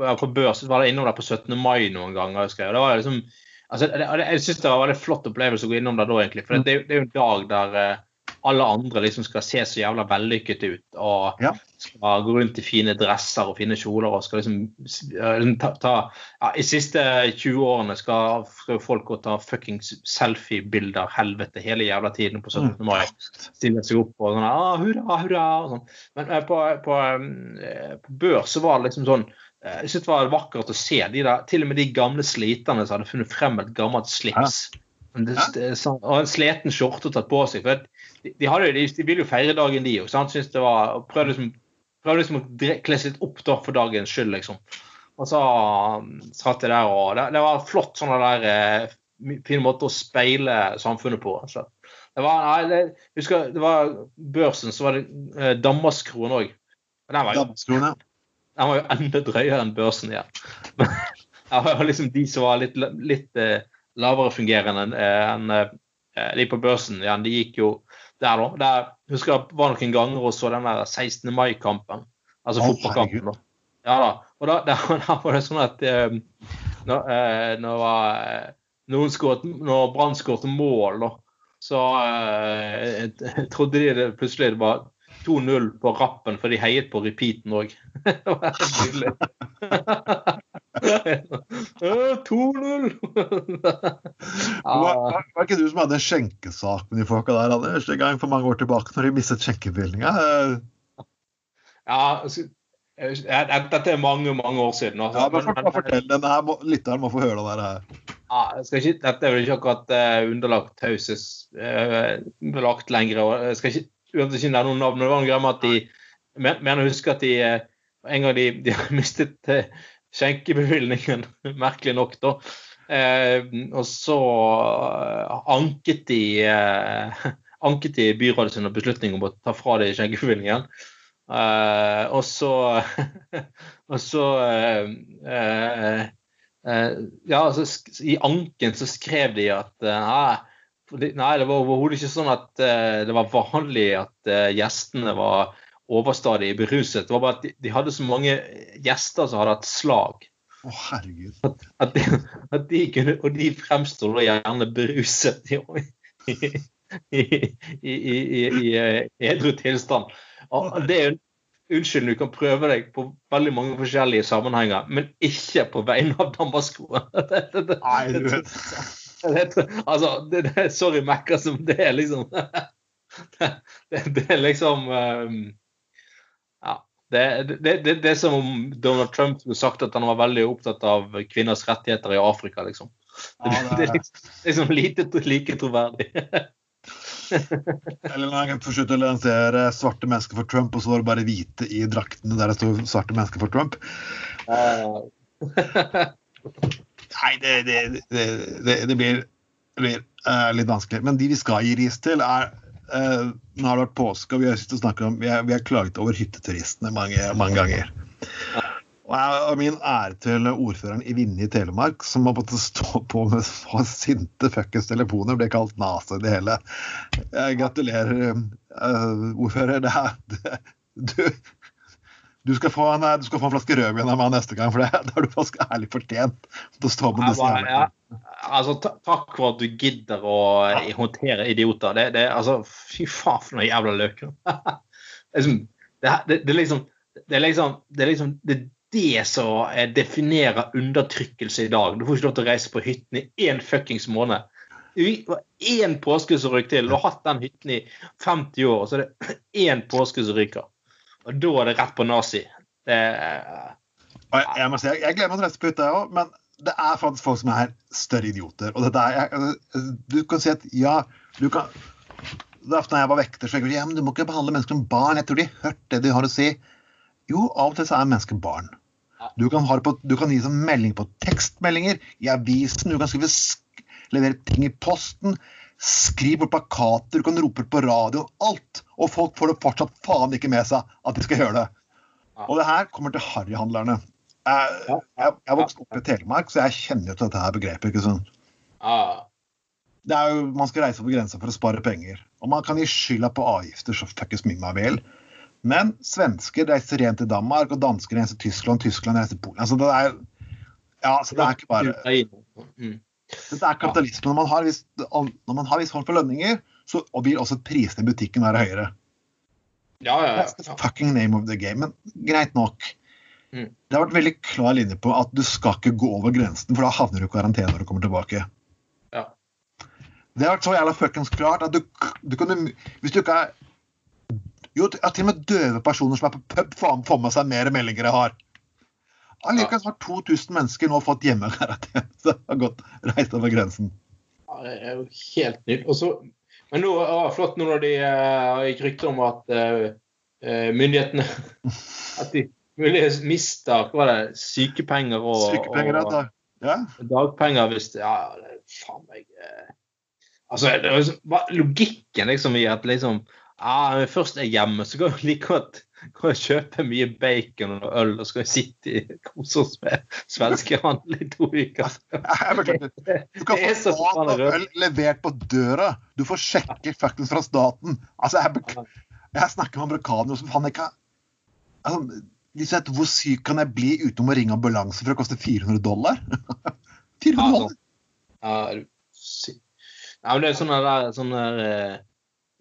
på, på børs, var jeg innom der på 17. mai noen ganger. husker jeg. Det var liksom, altså, det, det- jeg syns det var en veldig flott opplevelse å gå innom der da, egentlig. For det, det er jo en dag der eh, alle andre liksom skal se så jævla vellykket ut. Og Ja. skal gå rundt i fine dresser og fine kjoler og skal liksom eh, liksom ta, ta ja, I siste 20 årene skal, folk gå og ta fuckings selfie-bilder helvete hele jævla tiden på 17. mai. Stille seg opp og sånn ah, hurra, hurra og sånn. Men eh, på, på, eh, på børs så var det liksom sånn eh, Jeg synes det var vakkert å se de der, til og med de gamle sliterne som hadde funnet frem et gammelt slips. Ja. Er sånn- og en sliten skjorte tatt på seg. for de, de, hadde, de, de ville jo feire dagen, de òg. Prøvde liksom, prøvde liksom å kle seg litt opp da for dagens skyld, liksom. Og så um, satt jeg der og Det, det var flott sånn der eh, fin måte å speile samfunnet på. Så. Det var, nei, det, husker, det var børsen, så var det eh, Danmarkskroen òg. Den var jo den var jo enda drøyere enn børsen igjen. [LAUGHS] Ja. det var liksom de som var litt, litt eh, lavere fungerende enn enn, eh, de på børsen Ja, De gikk jo der, da. Der, husker jeg var noen ganger og så den der 16. mai-kampen. Altså oh, fotballkampen. da. Ja da. Og da, da, [LAUGHS] da var det sånn at um, når, uh, når, noen skåret, når Brann skåret mål, da, så eh, trodde de det plutselig det var 2-0 på rappen, for de heiet på repeaten òg. [LAUGHS] det var helt nydelig. [LAUGHS] 2-0! [LAUGHS] Var, var, ikke du som hadde en skjenkesak med de folka der, Anders, en gang for mange år tilbake, når de mistet skjenkebevilgninga? Ja, altså, dette er mange, mange år siden. altså. Ja, men Men- for- Fortell den her, må- lytteren må få høre det der. her. Ja, ikke, dette er vel ikke akkurat uh, underlagt taushetsbelagt lenger. og Jeg skal ikke, ikke nevne noen navn. men Det var greie med at de mener å huske at de uh, en gang de, de mistet uh, skjenkebevilgningen, [LAUGHS] merkelig nok, da. Eh, og så eh, anket de eh, [LAUGHS] anket de byrådet sin beslutning om å ta fra dem skjenkebevilgningen. Eh, og så [LAUGHS] Og så eh, eh, ja, altså, I anken så skrev de at nei, det var overhodet ikke sånn at det var vanlig at gjestene var overstadig beruset. Det var bare at de, de hadde så mange gjester som hadde hatt slag. Å, herregud. At de, at de kunne, og de fremsto da gjerne beruset i, i, i, i, i, i eh, edru tilstand. Og det er en du kan prøve deg på veldig mange forskjellige sammenhenger, men ikke på vegne av [LAUGHS] det- Nei, du vet. Altså, det, det, sorry, Mekka, som det er liksom Det, [LAUGHS] det, det er liksom um. Det, det, det, det er som om Donald Trump skulle sagt at han var veldig opptatt av kvinners rettigheter i Afrika, liksom. Det, Ja, det er liksom, liksom lite like troverdig. Eller når han forsøkte å lansere svarte mennesker for Trump, og så var det bare hvite i draktene der det sto 'svarte mennesker for Trump'. Nei, det, det, det, det, det blir, blir uh, litt vanskelig. Men de vi skal gi ris til, er eh, Nå har det vært påske, og vi har, om, vi har, vi har klaget over hytteturistene mange, mange ganger. Og jeg og min ære til ordføreren i Vinje i Telemark, som har måttet stå på med så sinte fuckings telefoner, ble kalt nase det hele. Jeg gratulerer, uh, ordfører. Det er, det, du, du, skal få en, du skal få en flaske rødvin av meg neste gang, for det, [LAUGHS] det har du faktisk ærlig fortjent. Til å stå med Ja, disse bare, ja. Altså, takk for at du gidder å eh, håndtere idioter. Det, det, altså, fy faen for noen jævla løk. liksom, [LAUGHS] det, er liksom, det er liksom Det er liksom det, det som eh, definerer undertrykkelse i dag. Du får ikke lov til å reise på hytten i én fuckings måned. Det var Én påske som røyk til. Du har hatt den hytten i 50 år, og så er det [CLEARS THROAT] én påske som ryker. Og da er det rett på nazi. Det, er- jeg, jeg må si, jeg, jeg gleder meg til å putt, jeg òg, men det er faktisk folk som er større idioter. Og dette er, jeg, du kan si at ja, du kan Det er ofte når jeg var vekter, så jeg ja, men du må ikke behandle mennesker som barn. Jeg tror de har hørt det de har å si. Jo, av og til så er mennesker barn. Du kan, på, du kan gi som melding på tekstmeldinger, i avisen, du kan skrive, sk- levere ting i posten, skrive på plakater, du kan rope på radio, alt. Og folk får det fortsatt faen ikke med seg at de skal gjøre det. Og det her kommer til harryhandlerne. Jeg, jeg, jeg vokste opp i Telemark, så jeg kjenner jo til dette her begrepet. ikke sant? Det er jo, Man skal reise over grensa for å spare penger. Og man kan gi skylda på avgifter så fuckings mye man vil. Men svensker reiser rent til Danmark, og dansker reiser til Tyskland, Tyskland reiser til Polen. Altså, det er, ja, så det er ikke bare Mm. Dette er kapitalismen. Når man har viss, når man har viss form for lønninger, så vil også prisene i butikken være høyere. Ja, ja, That's the fucking name of the game. Men greit nok. Mm. Det har vært veldig klar linje på at du skal ikke gå over grensen, for da havner du i karantene når du kommer tilbake. Ja. Det har vært så jævla fuckings klart at du, du kunne Hvis du ikke er Jo, til og med døve personer som er på pub, faen får med seg mer meldinger jeg har. Allikevel har 2000 mennesker nå fått hjemmekarantene. [LAUGHS] Har gått reist over grensen. Ja, det er jo helt nytt. Også, men nå ja, flott nå når de uh, gikk rykter om at eh, eh, myndighetene [LAUGHS] At de muligens mister hva var det, sykepenger og, Sykepenger, og, og Ja. dagpenger hvis det, Ja, det, er faen meg uh, Altså, det er liksom, Logikken liksom i at liksom ja, først er hjemme, så kan jo like godt kan vi kjøpe mye bacon og øl og skal vi sitte i kose oss med svenskehandel i to uker. [LAUGHS] Jeg. Du kan få mat og øl levert på døra. Du får sjekke fuckings fra staten. Altså, jeg, jeg snakker med amerikanere som faen ikke altså, de sier at hvor syk kan jeg bli uten å ringe ambulanse for å koste 400 dollar? [LAUGHS] 400 dollar? Ja, altså, du sy- ja, men det er sånn der, sånn der eh,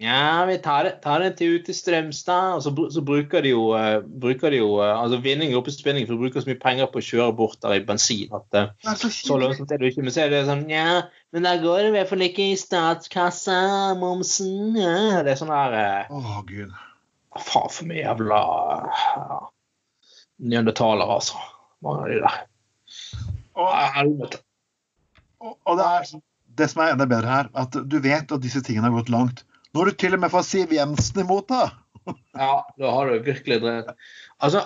Ja, vi tar det, tar det til ut til Strømstad. Og så, så bruker de jo, uh, bruker de jo uh, altså vinning oppe i spinning, for de bruker så mye penger på å kjøre bort der i bensin at uh, er så så lønnsomt er det ikke. Men så er det sånn Ja, men da går det i hvert fall ikke i statskassa, momsen ja. Det er sånn der Å, gud. Faen for mye jævla ja, neandertalere, altså. Mange av de der. Og, Ja, og, og det, er, det som er enda bedre her, at du vet at disse tingene har gått langt. Når du til og med får Siv Jensen imot, da! Ja, da har du virkelig drevet. Altså,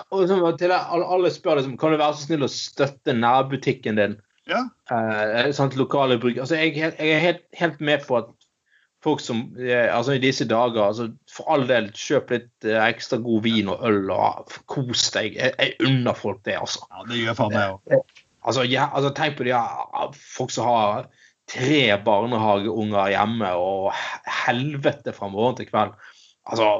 til alle, spør liksom, kan du være så snill å støtte nærbutikken din. Ja. Eh, sant, lokale bruk. Altså, jeg, er jeg er helt, helt med på at folk som eh, altså i disse dager altså, For all del, kjøp litt eh, ekstra god vin og øl og kos deg. Jeg, jeg unner folk det, altså. ja det gjør faen meg òg. Altså, ja, altså Tenk på de ja, folk som har tre barnehageunger hjemme, og helvete fra morgen til kveld. Altså,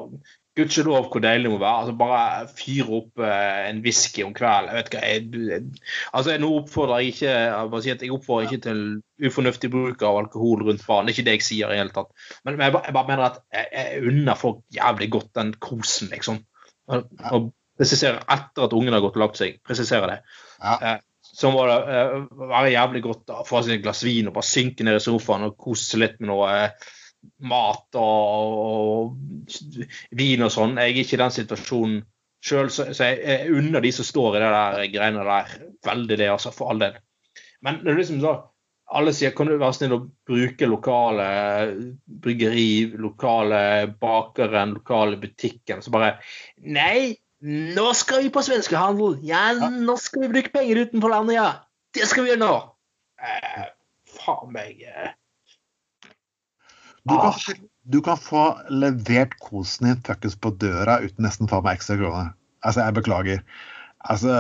Gudskjelov hvor deilig det må være. altså Bare fyre opp eh, en whisky om kvelden. Jeg vet ikke, jeg, jeg, altså Nå oppfordrer jeg ikke jeg, jeg oppfordrer ikke til ufornuftig bruk av alkohol rundt barn. Det er ikke det jeg sier i det hele tatt. Men, jeg, bare, jeg bare mener at jeg, jeg unner folk jævlig godt den kosen, liksom. Og, og presiserer etter at ungen har gått og lagt seg. Presiserer det. Ja. Så må det uh, være jævlig godt å få seg et glass vin og bare synke ned i sofaen og kose seg litt med noe uh, mat og, og vin og sånn. Jeg er ikke i den situasjonen sjøl, så, så jeg, jeg unner de som står i det der greiene der, veldig det, altså, for all del. Men det er liksom så alle sier kan du være snill å bruke lokale bryggeri, lokale bakeren, lokale butikken. Så bare Nei, nå skal vi på svenskehandel! Ja, nå skal vi bruke penger utenfor landet, ja! Det skal vi gjøre nå! Eh, faen meg eh. Du, kan, få- du kan få levert kosen din fuckings på døra uten nesten faen meg ekstra kroner. Altså, jeg beklager. Altså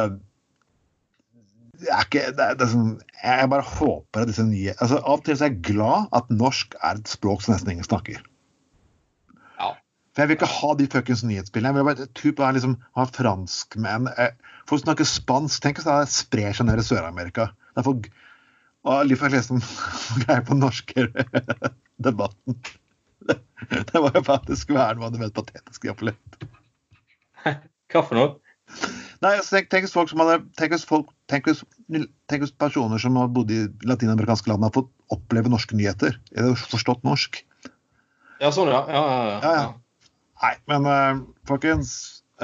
det er ikke, det er, det er sånn, Jeg bare håper at disse nye altså Av og til så er jeg glad at norsk er et språk som nesten ingen snakker. For Jeg vil ikke ha de fuckings nyhetsbildene. Jeg vil bare typ, liksom, ha franskmenn eh, Folk snakker spansk. Tenk hvis det sprer seg ned i Sør-Amerika. Det er folk og litt for lest som [LAUGHS] greier på norske [LAUGHS] debatten. Det, det var jo faktisk verden var det mest patetiske jeg har opplevd. [LAUGHS] Hva for noe? Nei, altså, tenk, tenk hvis folk som hadde tenk hvis, folk, tenk, hvis, tenk hvis personer som har bodd i latinamerikanske land, har fått oppleve norske nyheter. Eller forstått norsk. Ja, sånn, ja. Ja, ja, ja. Ja, ja. Nei, men uh, folkens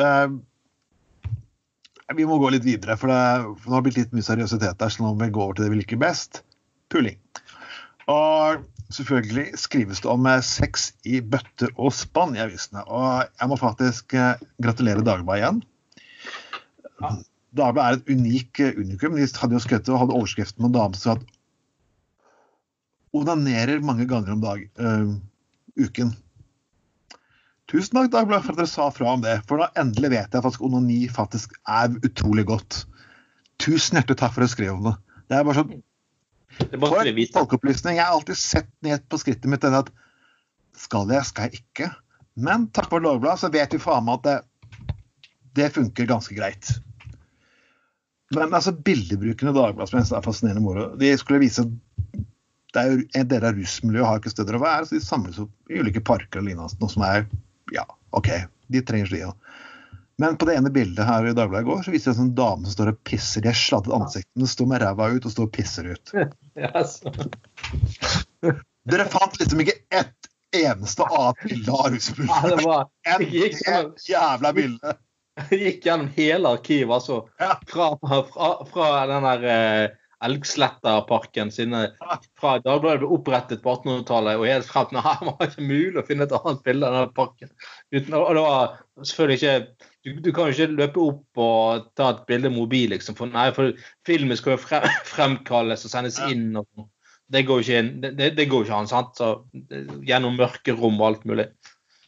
uh, Vi må gå litt videre, for det, for det har blitt litt mye seriøsitet der. Så nå må vi gå over til det vi liker best puling. Og selvfølgelig skrives det om eh, sex i bøtter og spann i avisene. Og jeg må faktisk gratulere Dagbladet igjen. Ja. Dagbladet er et unik unikum. De hadde jo skrevet og hadde overskriften med en dame som at onanerer mange ganger om dag, eh, uken. Tusen takk, Dagbladet, for at dere sa fra om det. For da endelig vet jeg faktisk onani faktisk er utrolig godt. Tusen hjertelig takk for at dere skrev om det. Det er bare sånn for en folkeopplysning. Jeg har alltid sett ned på skrittet mitt denne at skal jeg, skal jeg ikke? Men takk for Dagbladet, så vet vi faen meg at det, det funker ganske greit. Men altså, bildebruken i Dagbladet er fascinerende moro, de skulle vise at det er jo en del av rusmiljøet har ikke steder å være, så de samles opp i ulike parker og lignende. Noe som er Ja, OK, de trenger slia. Men på det ene bildet her i Dagbladet i går, så viser det en sånn dame som står og pisser. De har sladdet ansiktene, står med ræva ut og står og pisser ut. [LAUGHS] Yes. Dere fant liksom ikke ett eneste annet bilde av Ja, det var enn det jævla bildet. jeg [LAUGHS] gikk gjennom hele arkivet, altså. Ja. Fra, fra, fra den der eh, Elgslettaparken sine Fra Dagbladet ble opprettet på 1800-tallet og helt frem til nå. [LAUGHS] Det var ikke mulig å finne et annet bilde av den parken. Uten, og det var selvfølgelig ikke du, du kan jo ikke løpe opp og ta et bilde med mobil, liksom. For, nei, for filmen skal jo frem, [LAUGHS] fremkalles og sendes inn. og sånn. Det går jo ikke, inn- det, det går ikke an, sant? Så, det- gjennom mørke rom og alt mulig.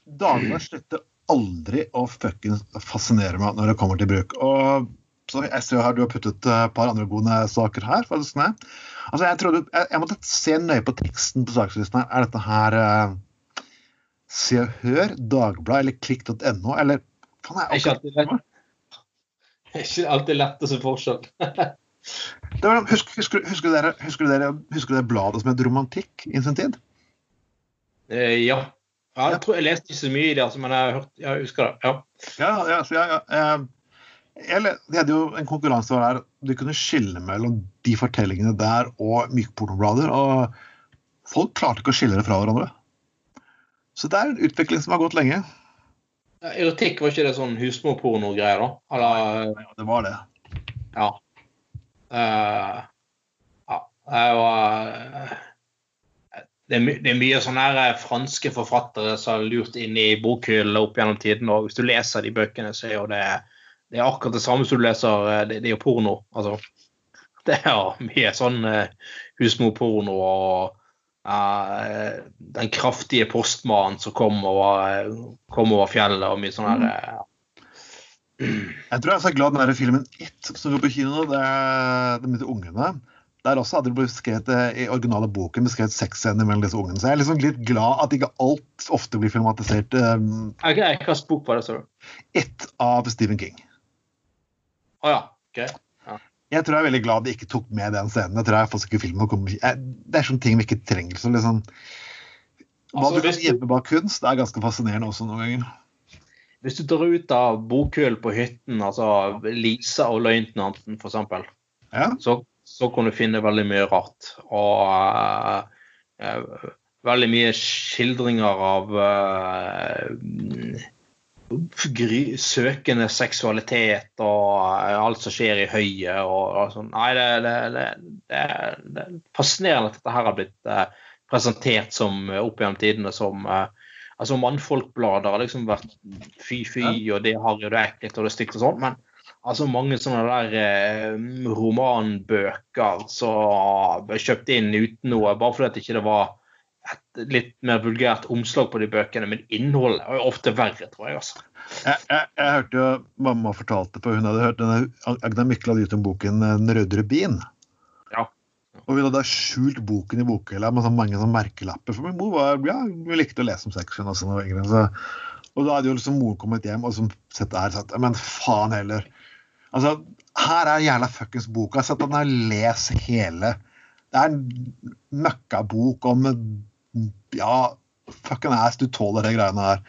Dagmar slutter aldri å fuckings fascinere meg når det kommer til bruk. Og så jeg ser her du har puttet et par andre gode saker her. faktisk ned. Altså, jeg, trodde, jeg, jeg måtte se nøye på teksten på sakslisten her. Er dette her uh, Se og Hør, Dagbladet eller klikk.no, eller faen, jeg, Ikke at det, ikke alltid lett å se forskjell. [LAUGHS] Det var, husker, husker, husker, dere, husker, dere, husker dere bladet som het Romantikk i sin tid? Eh, ja. ja. Jeg tror jeg leste ikke så mye i det, altså, men jeg, hørt, jeg husker det. Ja. Ja, ja, så jeg, de hadde jo en konkurranse der du kunne skille mellom de fortellingene der og mykpornoblader. Og folk klarte ikke å skille det fra hverandre. Så det er en utvikling som har gått lenge. Ja, erotikk, var ikke det sånn husmorporno-greier, da? Eller, Ja, det var det. ja. Uh, ja. Det var eh, det, er my det er mye sånne her eh, franske forfattere som har lurt inn i bokhyllene opp gjennom tiden. Og hvis du leser de bøkene, så er jo det, det er akkurat det samme som du leser eh, Det, det er jo porno. Altså, [LAUGHS] det er mye sånn uh, husmorporno og uh, den kraftige postmannen som kom over, kom over fjellet og mye sånn her uh. [CLEARS THROAT] Jeg tror jeg er så glad den der filmen It som går på kino, det er de ungene. Der også hadde det blitt beskrevet eh, i originale boken beskrevet sexscener mellom disse ungene. Så jeg er liksom litt glad at ikke alt ofte blir filmatisert. Um, slags bok var det, sa du? It av Stephen King. Å ja. ok. Jeg tror jeg er veldig glad de ikke tok med den scenen. Jeg tror jeg faktisk ikke filmen kommer Det er sånne ting vi ikke trenger. Så liksom, hva Altså, du kan gjemme bak kunst, det er ganske fascinerende også noen ganger. Hvis du drar ut av bokhyllen på hytten, altså Lisa og løytnanten f.eks., Ja. så, så kan du finne veldig mye rart. Og uh, uh, veldig mye skildringer av gry, søkende seksualitet og eh, alt som skjer i høyet og, og sånn. Nei, det, det, det, det, er- det er fascinerende at dette her har blitt eh, presentert som eh, opp gjennom tidene som eh, Altså Mannfolkblader har liksom vært fy-fy, og det er harry og det er ekkelt og det er stygt og sånn, men altså mange sånne der eh, romanbøker som ble kjøpt inn uten noe, bare fordi at ikke det var et litt mer vulgært omslag på de bøkene, men innholdet er ofte verre, tror jeg. altså. Jeg, jeg, jeg hørte jo mamma fortalte på Hun hadde hørt denne Agna Mykle hadde gitt om boken 'Den røde rubin'. Ja. Og hun hadde skjult boken i bokhylla med sånn mange sånn merkelapper. For min mor var, ja, hun likte å lese om sexen og sånn. Og, og da hadde jo liksom moren kommet hjem og liksom sett det her og sagt Men faen heller. Altså, her er jævla fuckings boka. Sett den her, les hele. Det er en møkkabok om Ja, fucking ass, du tåler de greiene her.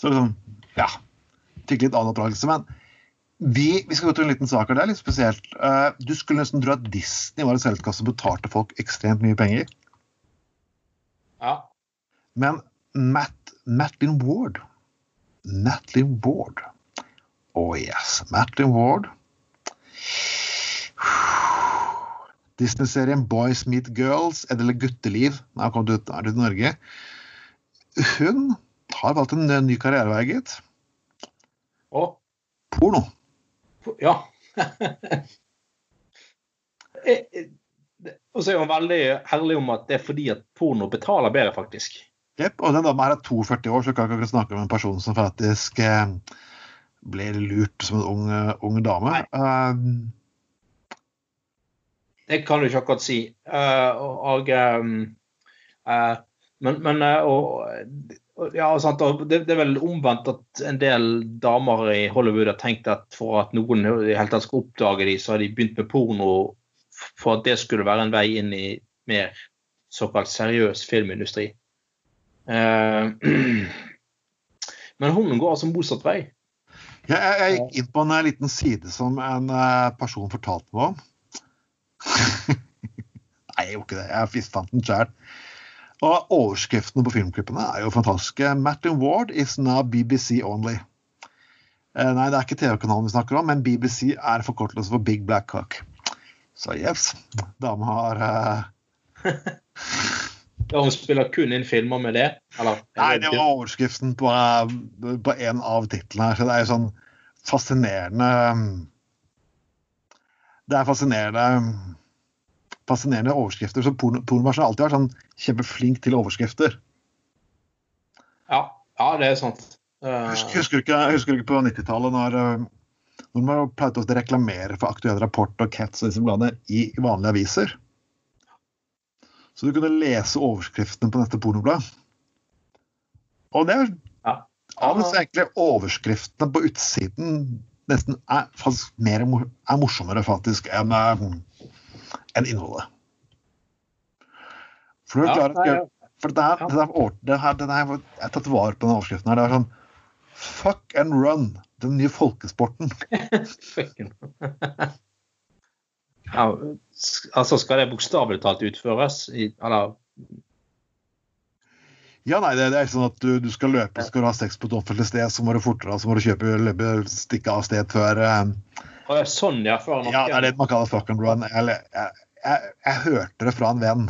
Så liksom, ja. Fikk litt annen oppdragelse. Men vi, vi skal gå til en liten sak her. Det er litt spesielt. Eh, du skulle nesten tro at Disney var en selskap som betalte folk ekstremt mye penger. Ja. Men Matt, Matlin Ward Matlin Ward. Oh yes, Matlin Ward. Disney-serien Boys Meet Girls, eller Gutteliv, den har kommet ut, er det i Norge. Hun har valgt en ny karrierevei, gitt. Og Porno. Ja. [LAUGHS] Eh, eh, Og så er hun veldig herlig om at det er fordi at porno betaler bedre, faktisk. Jepp. Og den dama her er 42 år, så kan ikke snakke om en person som faktisk eh, ble lurt som en ung, eh, ung dame. Nei. Det kan du ikke akkurat si. Eh, og, ehm, eh, Men, men eh, og, ja, sant, og det, det er vel omvendt at en del damer i Hollywood har tenkt at for at noen i hele tatt skal oppdage dem, så har de begynt med porno for at det skulle være en vei inn i mer såkalt seriøs filmindustri. [CLEARS THROAT] Men hun går altså motsatt vei. jeg, jeg, jeg gikk inn på en liten side som en person fortalte meg om. [LAUGHS] Nei, jeg gjorde ikke det. Jeg fant den sjøl. Og overskriftene på filmklippene er jo fantastiske. Martin Ward is now BBC only. Eh, nei, det er ikke TV-kanalen vi snakker om, men BBC er forkortelse for Big Black Cock. Så yes, dama har eh, [LAUGHS] Ja, hun spiller kun inn filmer med det? Eller, Nei, det var overskriften på, eh, på en av titlene her. Så det er jo sånn fascinerende Det er fascinerende fascinerende overskrifter. Så porno- Pornobransjen har alltid vært sånn kjempeflink til overskrifter. Ja, ja, det er sant. Uh... Husker, husker, ikke, husker ikke på 90-tallet når, eh, når man pleide å reklamere for Aktuell Rapport og Cats og disse bladene i vanlige aviser? Så du kunne lese overskriftene på neste pornoblad. Og det er Ja. av egentlig overskriftene på utsiden nesten er, faktisk mer, er morsommere faktisk enn en enn innholdet. For Ja, klarer nei, skrive For det er, Ja. det er, det her, det her, jeg har tatt vare på den overskriften her. Det er sånn Fuck and run. Den nye folkesporten. [LAUGHS] Ja, altså, skal det bokstavelig talt utføres? I, eller Ja, nei, det, det er sånn at du, du skal løpe, skal du ha sex på et offentlig sted, så må du fortere, så må du kjøpe løpe, stikke av sted før eh, oh, ja, Sånn, ja. Før Ja, det er det man kaller fuck and run. Jeg, jeg, jeg, jeg hørte det fra en venn.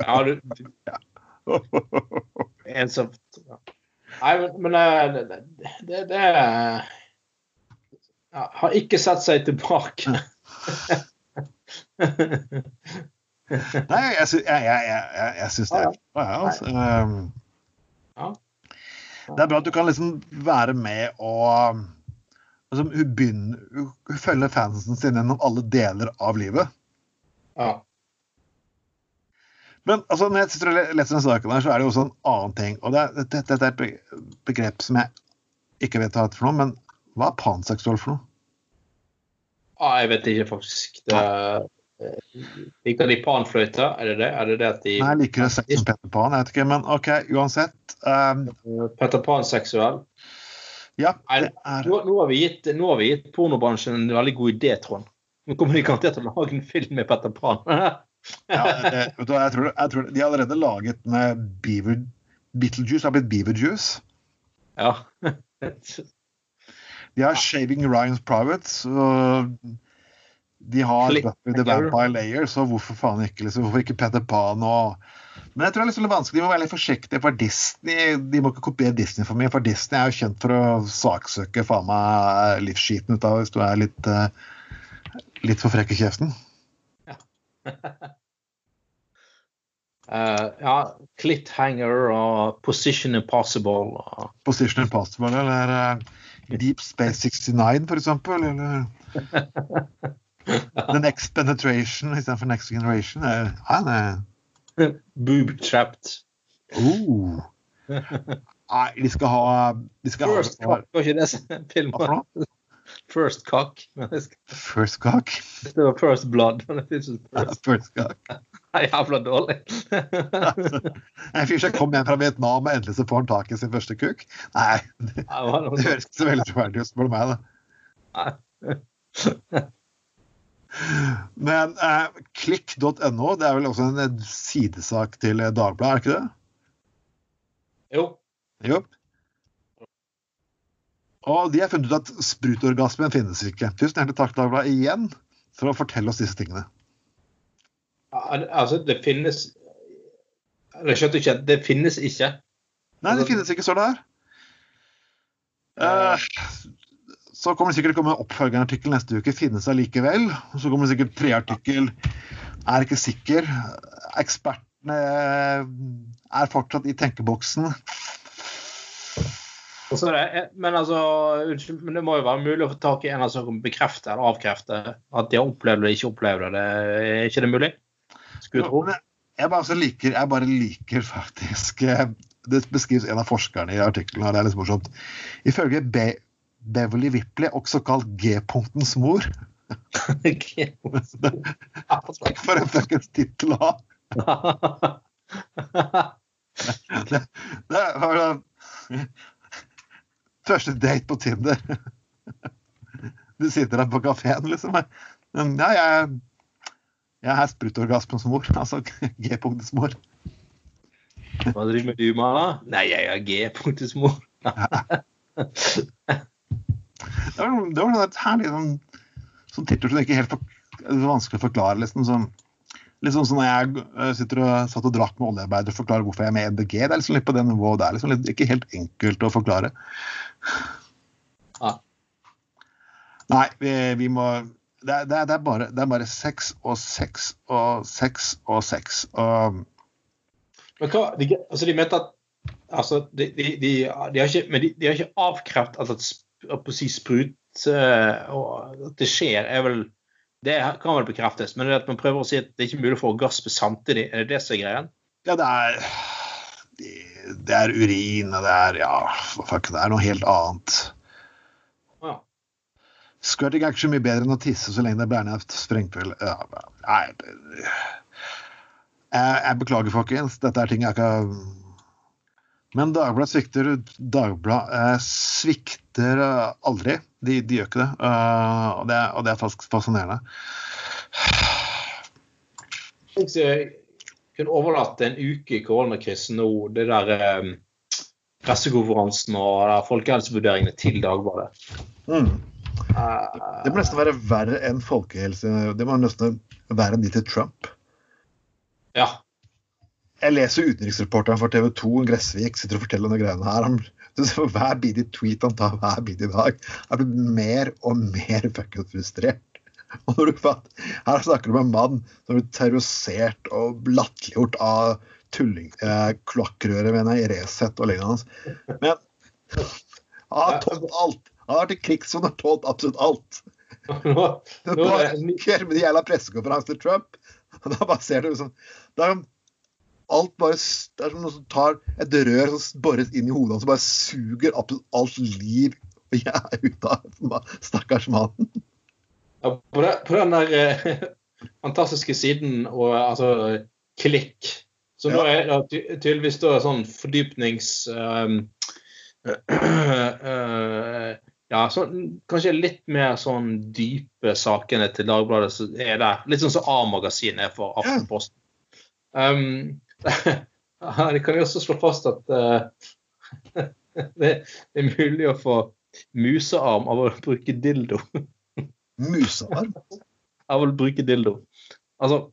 Ja, du, du, [LAUGHS] en som Nei, men, men eh, det, det, det ja, Har ikke sett seg tilbake. [LAUGHS] [LAUGHS] [LAUGHS] Nei, jeg, sy- jeg, jeg, jeg, jeg, jeg syns det er bra, jeg. Altså. Um, Det er bra at du kan liksom være med og altså, hun, begynner, hun, følger fansen sin gjennom alle deler av livet. Ja. Men altså, når jeg sitter og le- leser den saken, her, så er det jo også en annen ting. og det er- Dette dette er et be- begrep som jeg ikke vet hva heter for noe, men hva er panseksuell for noe? Ah, jeg vet ikke, faktisk. Det, liker de panfløyta? Er det det? Er det det at de Nei, jeg liker det sex som Peter Pan, jeg vet ikke, men OK, uansett. Um, Petter Pan-seksuell? ja, det er Nå, nå, har vi gitt, nå har vi gitt pornobransjen en veldig god idé, Trond. Nå kommer de garantert til å lage en film med Petter Pan. [LAUGHS] ja, eh, vet du jeg tror, jeg tror De har allerede laget med Beaver Beetlejuice har blitt Beaverjuice. ja. [LAUGHS] De har Shaving Ryan's Privates. Og de har Buffy the Vampire Layer, så hvorfor faen ikke liksom, hvorfor ikke Peter Pan og Men jeg tror det er liksom litt vanskelig, de må være litt forsiktige, for Disney de må ikke kopiere Disney for mye. For Disney er jo kjent for å saksøke faen meg livsskiten ut av hvis du er litt eh, litt for frekk i kjeften. [LAUGHS] Eh, ja, Clithanger og Position Impossible. Og, Position Impossible eller uh, Deep Space 69, for eksempel. Eller [LAUGHS] [LAUGHS] The Next Penetration istedenfor Next Generation. Er, han er Boob Trapped. oh. Nei, de skal ha de skal First ha, Cock, var ikke det som film Hva for noe? First Cock. Men det skal- First cock. det var First Blood. Men det First. Cock. Det er jævla dårlig. En fyr som kom hjem fra Vietnam og endelig så får han tak i sin første kuk. Nei, det, Det høres ikke så veldig troverdig ut, spør du meg. da. sånt. Men eh, klikk.no, det er vel også en sidesak til eh, Dagbladet, er det ikke det? Jo. Jo. Og de har funnet ut at sprutorgasmen finnes ikke. Tusen hjertelig takk, Dagbladet, igjen for å fortelle oss disse tingene. Altså, det finnes Jeg skjønte ikke. Det finnes ikke. Nei, det finnes ikke, står det her. Eh, så kommer det sikkert komme en oppfølgende artikkel neste uke. Finnes allikevel. Så kommer det sikkert tre artikkel. Er ikke sikker. Ekspertene er fortsatt i tenkeboksen. Så det, men altså, unnskyld, men det må jo være mulig å få tak i en som kan bekrefte eller avkrefte at de har opplevd eller ikke opplevd det. Er ikke det mulig? Skulle tro. Jeg bare, liker, jeg bare liker faktisk eh, Det beskrives en av forskerne i artikkelen, og det er litt morsomt. Ifølge Beverly Ripley, også kalt G-punktens mor Takk for en fuckings tittel å ha! Det, det var Første date på Tinder. Du sitter der på kafeen, liksom. Men, Ja, jeg, jeg er sprutorgasmens mor. Altså G-punktets mor. Hva driver du med, da? Nei, jeg er G-punktets mor. Det var, det var et herlig sånn, sånn tittel som ikke helt for, det vanskelig å forklare. Liksom, sånn, litt sånn som når jeg eh, sitter og satt og drakk med oljearbeidere og forklarer hvorfor jeg er med i MDG. Det er liksom litt på det nivået. Det er liksom litt, ikke helt enkelt å forklare. Ah. Nei, vi, vi må det er, det, er, det, bare, det er bare sex og sex og sex og sex. Og Men hva, de, altså de mente at altså, de, de, de, har ikke, men de, har ikke avkreftet et at på å si sprut eh, og at det skjer, er vel Det kan vel bekreftes, men det er at man prøver å si at det er ikke mulig å få orgasme samtidig. Er det det som er greien? ja, det er det, er urin, og det er Ja, fuck, det er noe helt annet. Ja. Squirting er ikke så mye bedre enn å tisse så lenge det er bærende sprengfull. Ja, nei, det- jeg, jeg beklager, folkens. Dette er ting jeg ikke har Men Dagbladet svikter. Dagbladet eh, svikter eh, aldri. De, de gjør ikke det. Eh, og det. er- Og det er faktisk fascinerende. Jeg kunne overlatt en uke i koronakrisen nå, det der eh, pressekonferansen og folkehelsevurderingene til Dagbladet. Mm. Det må nesten være verre enn folkehelse. Det må nesten være enn de til Trump. ja. Jeg leser utenriksreporteren for TV 2, Gressvik, sitter og forteller om de greiene her. Han, [LAUGHS] hver bidige tweet han tar hver bidige dag, er blitt mer og mer fucking frustrert. [LAUGHS] Og når du, fatt- her snakker du om en mann som blir terrorisert og latterliggjort av tulling, eh, kloakkrøret mener jeg, i Resett og lignende. Men [LAUGHS] han har tålt alt. Han har vært i som og tålt absolutt alt. Nå, nå det skjer med de jævla pressekonferansene til Trump. Og da bare ser du liksom alt bare, det er som noe som tar et rør som bores inn i hodet hans og bare suger absolutt alt liv og jeg ut av stakkars mannen. ja, på, den, på den der eh, [LAUGHS] fantastiske siden og altså klikk Så nå er det tydeligvis da sånn fordypnings ehm, [CLEARS THROAT] eh, Ja, så, kanskje litt mer sånn dype sakene til Dagbladet som er der. Litt sånn som A-magasinet er for Aftenposten. Um, det kan jo også slå fast at uh, [LAUGHS] det, det er mulig å få musearm av å bruke dildo. Musearm. Av å bruke dildo. Altså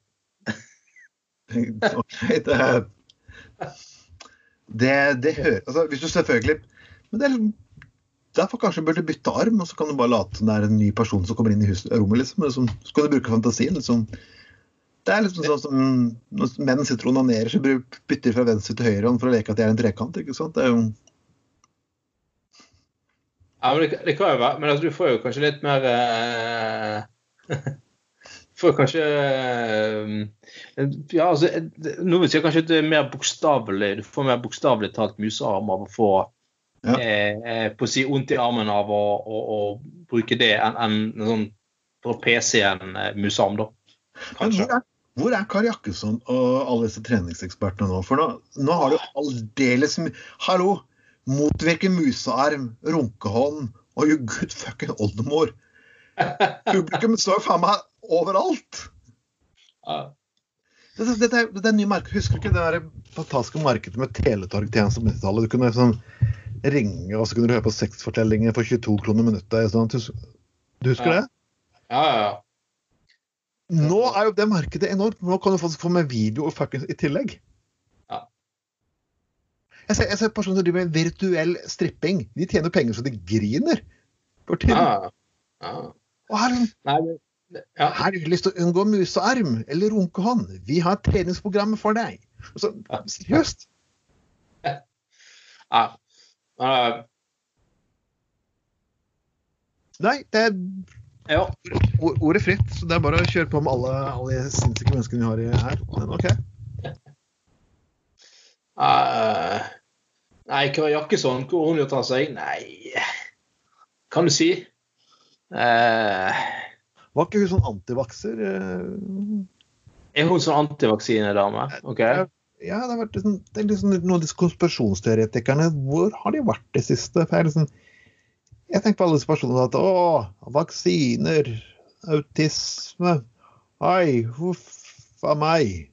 [LAUGHS] okay, det, det, det hører altså, Hvis du selvfølgelig Men det er liksom Derfor kanskje burde du bytte arm, og så kan du bare late som det er en ny person som kommer inn i huset, rommet. liksom, liksom. Så kan du bruke fantasien. liksom. Det er liksom sånn som når menn sitter og onanerer, så bytter fra venstre til høyre for å leke at de er en trekant. ikke sant? Det er jo Ja, men det, det kan jo være. Men altså, du får jo kanskje litt mer eh, [LAUGHS] får kanskje eh, Ja, altså noen Nå vil jeg si kanskje at det er mer bokstavelig Du får mer bokstavelig talt musearm av å få Ja. eh, på å si vondt i armen av å, å, å bruke det enn en, en sånn PC-en eh, musearm, da. Men Kanskje. hvor er, hvor er Kari Jakkesson og alle disse treningsekspertene nå? For nå, nå har du aldeles mye Hallo! Motvirke musearm, runkehånd og you good fucking oldemor. Publikum står faen meg overalt! Ja. Dette, dette, er, dette er nye marked. Husker du ikke det der fantastiske markedet med teletorgtjeneste på 90-tallet? Du kunne sånn ringe, og så kunne du høre på sexfortellinger for 22 kroner minuttet. Sånn. Du, du husker Ja. det? ja, ja, ja. Nå er jo det markedet enormt. Nå kan du faktisk få med video og fuckings i tillegg. Ja. Jeg ser, jeg ser personer som driver med virtuell stripping. De tjener penger så de griner. For tiden. ja. ja. Og her, er det- Nei, ja. her har du lyst til å unngå musearm eller runkehånd. Vi har treningsprogrammet for deg. Så, seriøst. ja. ja. Nei, det er ja. ordet fritt. Så det er bare å kjøre på med alle, alle de sinnssyke menneskene vi har her. Men OK. Uh, nei, Kari Jakkesson, hvor har hun gjort av seg? Nei, kan du si? Uh, Var ikke hun sånn antivakser? eh? er hun sånn antivaksinedame? OK. Ja, det har vært liksom, det er liksom noen av disse konspirasjonsteoretikerne. Hvor har de vært det siste? For jeg, liksom, jeg tenker på alle disse personene at å, vaksiner, autisme Ai, huff a meg.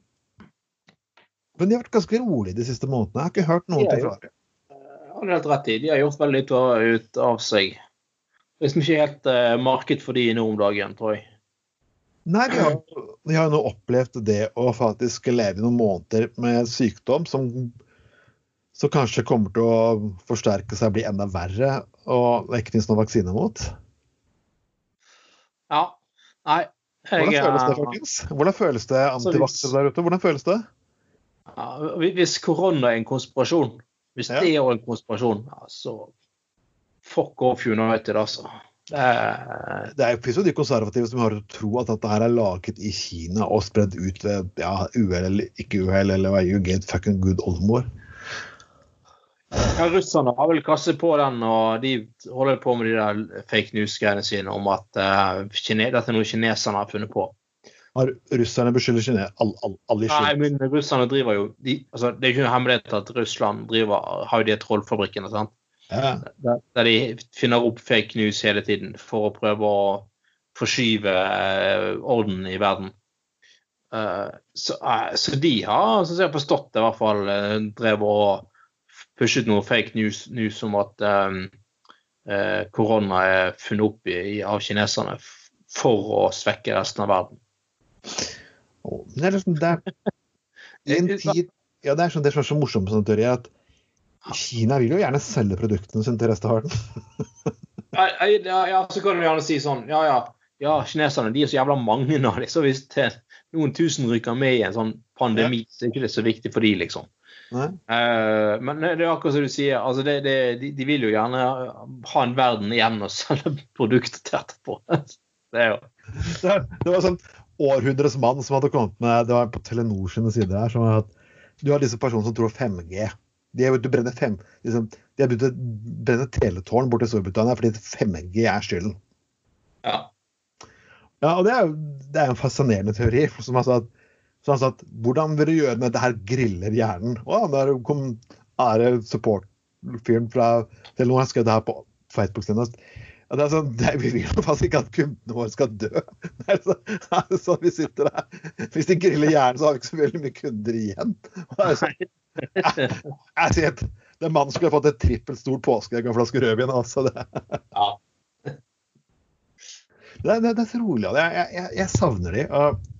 Men de har vært ganske rolige de siste månedene. Jeg har ikke hørt noen til fra dem. Har du helt rett i. De har gjort veldig litt ut av seg. Det liksom ikke helt eh, marked for de nå om dagen, tror jeg. Nei, de har, de har jo nå opplevd det å faktisk leve i noen måneder med sykdom som, som kanskje kommer til å forsterke seg og bli enda verre, og det ikke finnes noen vaksine mot. Ja. Nei. Hvordan føles det, eh, folkens? Hvordan føles det antivaksere der ute? Hvordan føles det? Ja, hvis korona er en konspirasjon, hvis Ja. det er en konspirasjon, så fuck off United, altså. Det er, Det er jo plutselig de konservative som har tro at dette her er laget i Kina og spredd ut ved ja, uhell eller ikke uhell, eller you get fucking good oldemor. Ja, Russerne har vel kastet på den, og de holder på med de der fake news-greiene sine om at uh, dette er noe kineserne har funnet på. Har russerne beskylder kine all, all, alle Nei, men russerne driver jo de, altså, Det er ikke noe hemmelighet at Russland driver, har jo de trollfabrikkene. sant? Ja. Der, der de finner opp fake news hele tiden for å prøve å forskyve uh, orden i verden. Uh, så, så, de har, som jeg har forstått det, i hvert fall drevet og pushet noe fake news, news om at um, korona er funnet opp i, av kineserne for å svekke resten av verden. Oh, det er liksom det [LAUGHS] i en tid, ja, det er sånn, det er så morsomt sånn teori at Kina vil jo gjerne selge produktene sine til resten av verden. [LAUGHS] ja, ja, så kan du gjerne si sånn Ja, ja, ja, kineserne de er så jævla mange av dem. Så hvis det, noen tusen ryker med i en sånn pandemi, så er ikke det så viktig for de, liksom. Uh, men det er akkurat som du sier, altså det, det, de, de, vil jo gjerne ha en verden igjen og selge produkter til etterpå. [LAUGHS] Det er jo det, det var sånn århundres mann som hadde kommet med Det var på Telenor sine sider her. som at Du har disse personene som tror 5G. De har begynt å brenne, liksom, de har begynt å brenne teletårn borte i Storbritannia fordi 5G er skylden. Ja. Ja, og det er, det er en fascinerende teori. som altså at, så han sa at hvordan vil du gjøre det med det her griller hjernen? Og der kom Are support-fyren fra Telenor, han skrev det her på Facebook senest. Og det er sånn, det, vi vil jo faktisk ikke at kundene våre skal dø. [LAUGHS] Det er så, det er så vi sitter der. Hvis de griller hjernen, så har vi ikke så veldig mye kunder igjen. Det er sånn, jeg, jeg sier at den mannen skulle fått et trippelt stort påskeegg og en flaske rødvin. Altså det. Ja. Det, det, det, er så rolig. Jeg, jeg, jeg savner de. Og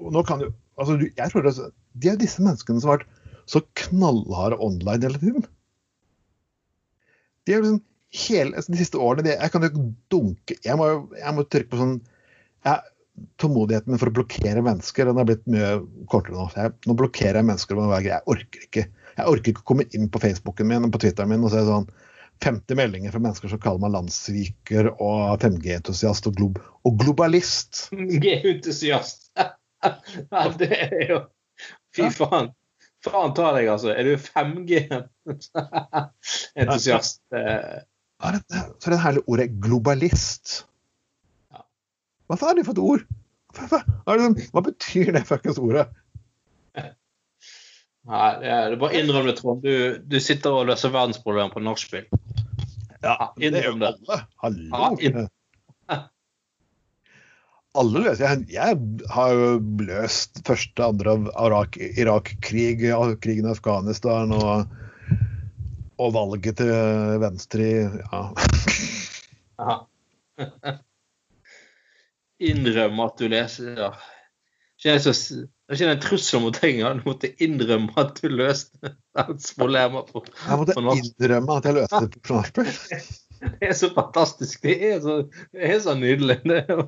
nå kan jo, altså, jeg tror det, De er disse menneskene som har vært så knallharde online hele tiden. De er liksom hele, altså, de siste årene de, Jeg kan jo dunke Jeg må, må trykke på sånn jeg, Tålmodigheten min for å blokkere mennesker den har blitt mye kortere nå. Jeg, nå blokkerer jeg mennesker. Jeg orker ikke Jeg orker ikke å komme inn på Facebooken min og på Twitteren min og se sånn 50 meldinger fra mennesker som kaller meg landssviker og 5G-entusiast og, glob og, globalist. [LAUGHS] 5G-entusiast. Ja, [LAUGHS] det er jo Fy faen. Faen ta deg, altså. Er du 5G-entusiast? [LAUGHS] Hva er det for det herlige ordet globalist? Hva faen har for fått ord? Hva, hva, betyr det fuckings ordet? [LAUGHS] Nei, det er, bare innrøm det, Trond. Du, du, sitter og løser verdensproblemer på nachspiel. Ja, det. alle. Hallo. Ja, alle løser jeg, jeg har jo løst første, andre av Irak-krig, krigen i Afghanistan og og valget til Venstre i ja. Innrømme at du leser ja. Det er ikke en trussel mot deg engang. Du måtte innrømme at du løste [LAUGHS] problemer på Jeg måtte innrømme at jeg løste det på nachspiel. [LAUGHS] Det er så fantastisk. Det er så, det er så nydelig. Er,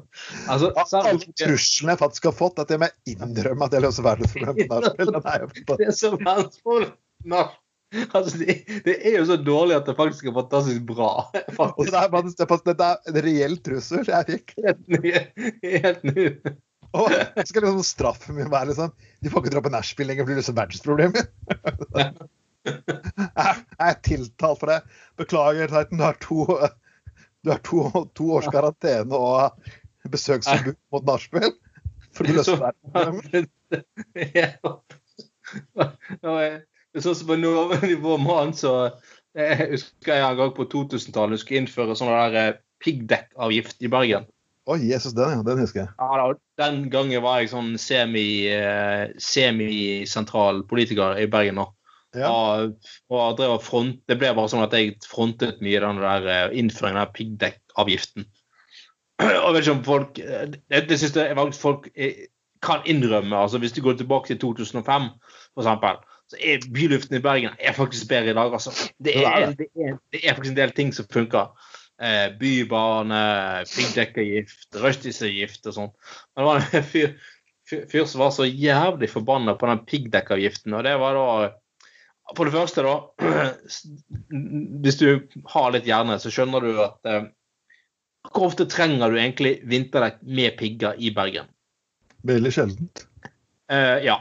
altså, Alle truslene jeg faktisk har fått, at jeg må innrømme at jeg løser verdensproblemet. [LAUGHS] Det er så verdensproblemet. Altså, det, det, er jo så dårlig at det faktisk er fantastisk bra. [LAUGHS] Faktisk. Det, er, det, er, en reell trussel jeg fikk. Helt ny. Helt ny. Og skal liksom straffen min være liksom De får ikke dra på nachspiel lenger, for blir liksom verdensproblemet. Jeg er tiltalt for det. Beklager, Titan. Du har to, du har to, to års karantene og besøksforbud mot nachspiel. For å løse er Sånn som på nivå mann, så jeg husker jeg en gang på 2000-tallet skulle innføre sånn der eh, piggdekkavgift i Bergen. Å, oh, Jesus, den. Den husker jeg. Ja, Den gangen var jeg sånn semi, semisentral semi politiker i Bergen. nå. Ja. Og, og drev front, Det ble bare sånn at jeg frontet mye den der eh, innføringen av piggdekkavgiften. Jeg vet ikke om folk Det, det syns jeg folk kan innrømme. altså Hvis du går tilbake til 2005, for eksempel, så er byluften i Bergen er faktisk bedre i dag. Altså. Det, er, det, er, det er faktisk en del ting som funker. Eh, bybane, piggdekkavgift, rushtidsavgift og sånn. Men det var en fyr, fyr, som var så jævlig forbanna på den piggdekkavgiften. Og det var da For det første, da [CLEARS THROAT] Hvis du har litt hjerne, så skjønner du at eh, Hvor ofte trenger du egentlig vinterdekk med pigger i Bergen? Veldig sjeldent. Eh, ja.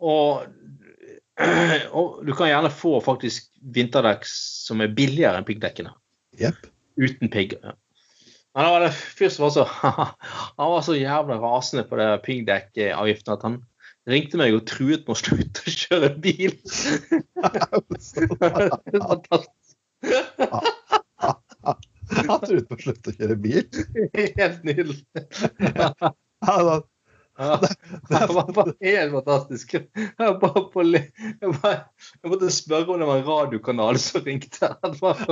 Og [CLEARS THROAT] og du kan gjerne få faktisk vinterdekk som er billigere enn piggdekkene. Yep. Uten pigger. Men da var det fyr som var så [LAUGHS] Han var så jævla rasende på det piggdekkavgiften at han ringte meg og truet med å slutte å kjøre bil. [LAUGHS] Han truet på å slutte å kjøre bil. Helt nydelig. Ja, [LAUGHS] det var [LAUGHS] bare helt fantastisk. Jeg, bare på, jeg, bare, jeg måtte spørre om det var en radiokanal som ringte. [LAUGHS] Han var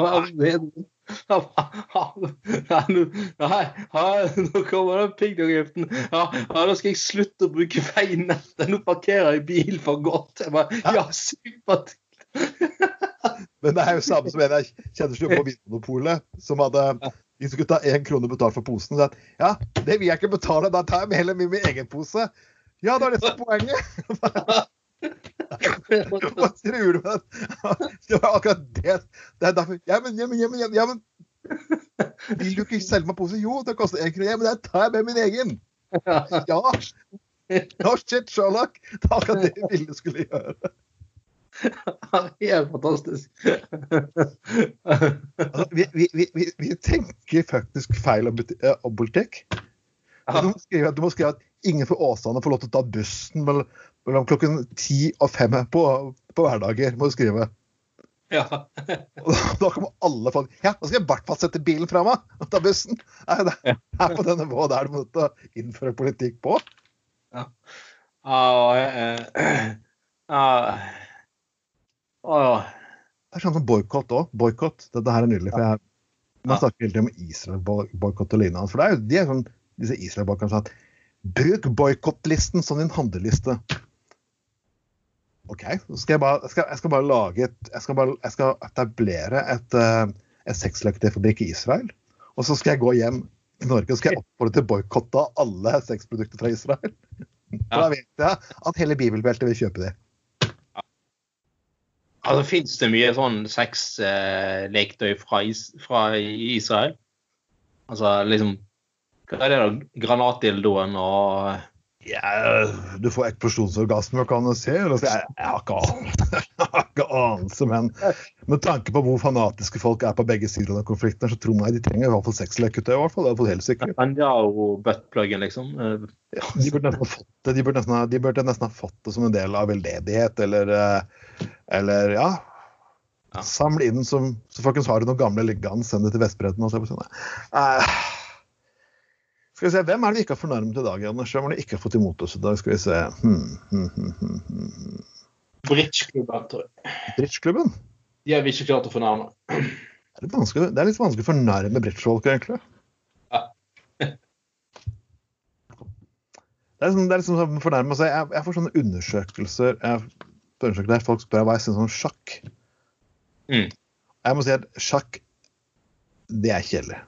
Nei, nå- nå kommer den piggdoggiften. Ja, ja, da skal jeg slutte å bruke veinettet. Nå parkerer jeg bil for godt. Jeg bare, ja, supert. Men det er jo samme som en jeg kjenner som jobber på Vinmonopolet, som hadde de skulle ta én krone betalt for posen. Så at, ja, det vil jeg ikke betale, da tar jeg heller min, min egen pose. Ja, da er det som er poenget. [LAUGHS] Hva tror du med det? Det var akkurat det. Det er derfor Ja, men, ja, men, ja, men, ja, men, Vil du ikke selge meg pose? Jo, det koster én krone. Ja, men da tar jeg med min egen. Ja. [LAUGHS] No shit, Sherlock. Det var akkurat det ville skulle gjøre. [LAUGHS] Helt fantastisk. Altså, vi, vi, vi, vi, tenker faktisk feil om, eh, om politikk. Du må, skrive, du må skrive at ingen fra Åsane får lov til å ta bussen mellom, klokken ti og fem på, på hverdager. må du skrive. Ja. [LAUGHS] Da, kommer alle folk Ja, da skal jeg i hvert fall sette bilen fra meg og ta bussen. Det er på det nivået der du må innføre politikk på. Ja, eh, ja. Å, ja. Det er sånn som boikott òg. Boikott. Dette her er nydelig. for jeg Man snakker hele tiden om Israel-boikott og lignende. For det er jo de er sånn, disse Israel-boikottene sånn at Bruk boikottlisten som din handleliste. OK, så skal jeg, bare, skal, jeg skal bare lage et Jeg skal, bare, jeg skal etablere et, uh, et sexleketøyfabrikk i Israel. Og så skal jeg gå hjem i Norge og skal jeg oppfordre til boikott av alle sexprodukter fra Israel. [LAUGHS] For da vet jeg at hele bibelbeltet vil kjøpe det. Altså, Fins det mye sånn sexleketøy fra, is fra Israel? Altså liksom Hva er det da? Granatdildoen og Ja, du får eksplosjonsorgasme, kan du si. [LAUGHS] Jeg, har ikke anelse, men med tanke på hvor fanatiske folk er på begge sider av den konflikten, så tror jeg de trenger i hvert fall sexleketøy. i hvert fall, det er fall helt sikkert. Netanyahu-buttpluggen, liksom? Eh, Ja, de burde nesten ha fått det de burde nesten ha, de burde nesten ha fått det som en del av veldedighet, eller, eh, eller ja. Samle inn som Så folkens, har du noen gamle liggende, send det til Vestbredden. og se på sånn. Eh, skal vi se, Hvem er det vi ikke har fornærmet i dag, Anders? Hvem det vi ikke har fått imot oss i dag? Skal vi se hmm, hmm, hmm, hmm, hmm. Bridgeklubben, tror jeg. Bridgeklubben? De har vi ikke klart å fornærme. Det er litt vanskelig, det er litt vanskelig å fornærme bridgefolk, egentlig. Ja. Det er liksom, det er liksom sånn fornærme seg. Jeg, jeg får sånne undersøkelser jeg undersøkelser der folk spør hva jeg syns om sjakk. Mm. Jeg må si at sjakk, det er kjedelig.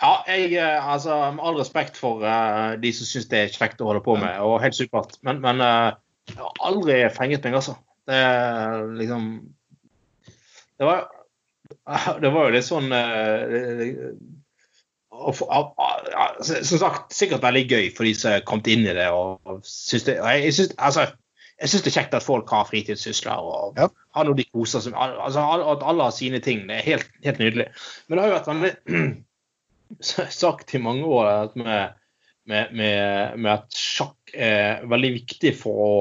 Ja, jeg, eh, altså, med all respekt for uh, de som syns det er kjekt å holde på med, og helt supert, men, men uh, jeg har aldri fenget meg, altså. Det liksom Det var, [LAUGHS] det var jo litt sånn uh, Som sagt, sikkert veldig gøy for de som har kommet inn i det. og, synes det, og jeg, syns altså, jeg synes det er kjekt at folk har fritidssysler og Ja. har noe de koser seg med. Altså, at alle har sine ting. Det er helt, helt nydelig. Men det har jo vært veldig [CLEARS THROAT] sagt i mange år at med, med, med, med at sjakk er veldig viktig for å,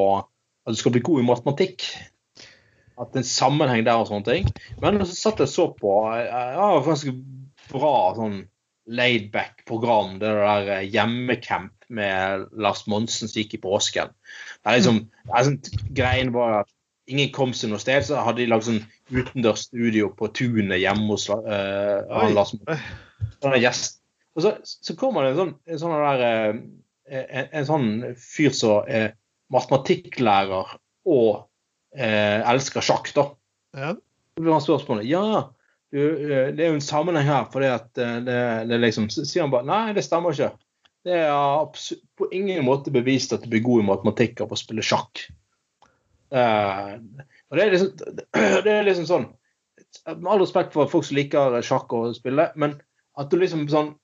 at du skal bli god i matematikk. At det er en sammenheng der og sånne ting. Men så satt jeg så på ja, ganske bra sånn laidback-program, det der eh, hjemmecamp med Lars Monsen som gikk i påsken. Det er liksom, det er sånn, greien var at ingen kom seg noe sted, så hadde de lagd sånn utendørs studio på tunet hjemme hos uh. Lars Monsen sånn gjest. Og så, så kommer det en sånn, en sånn der eh, en, en sånn fyr som er matematikklærer og eh, elsker sjakk, da. Ja. Så blir han spørsmålet ja, du, eh, det er jo en sammenheng her, for det at eh, det, det liksom Så sier han bare nei, det stemmer ikke. Det er på ingen måte bevist at du blir god i matematikk av å spille sjakk. Eh, og det er liksom, [CLEARS THROAT] det er liksom sånn Med all respekt for folk som liker sjakk og spille, men at du liksom sånn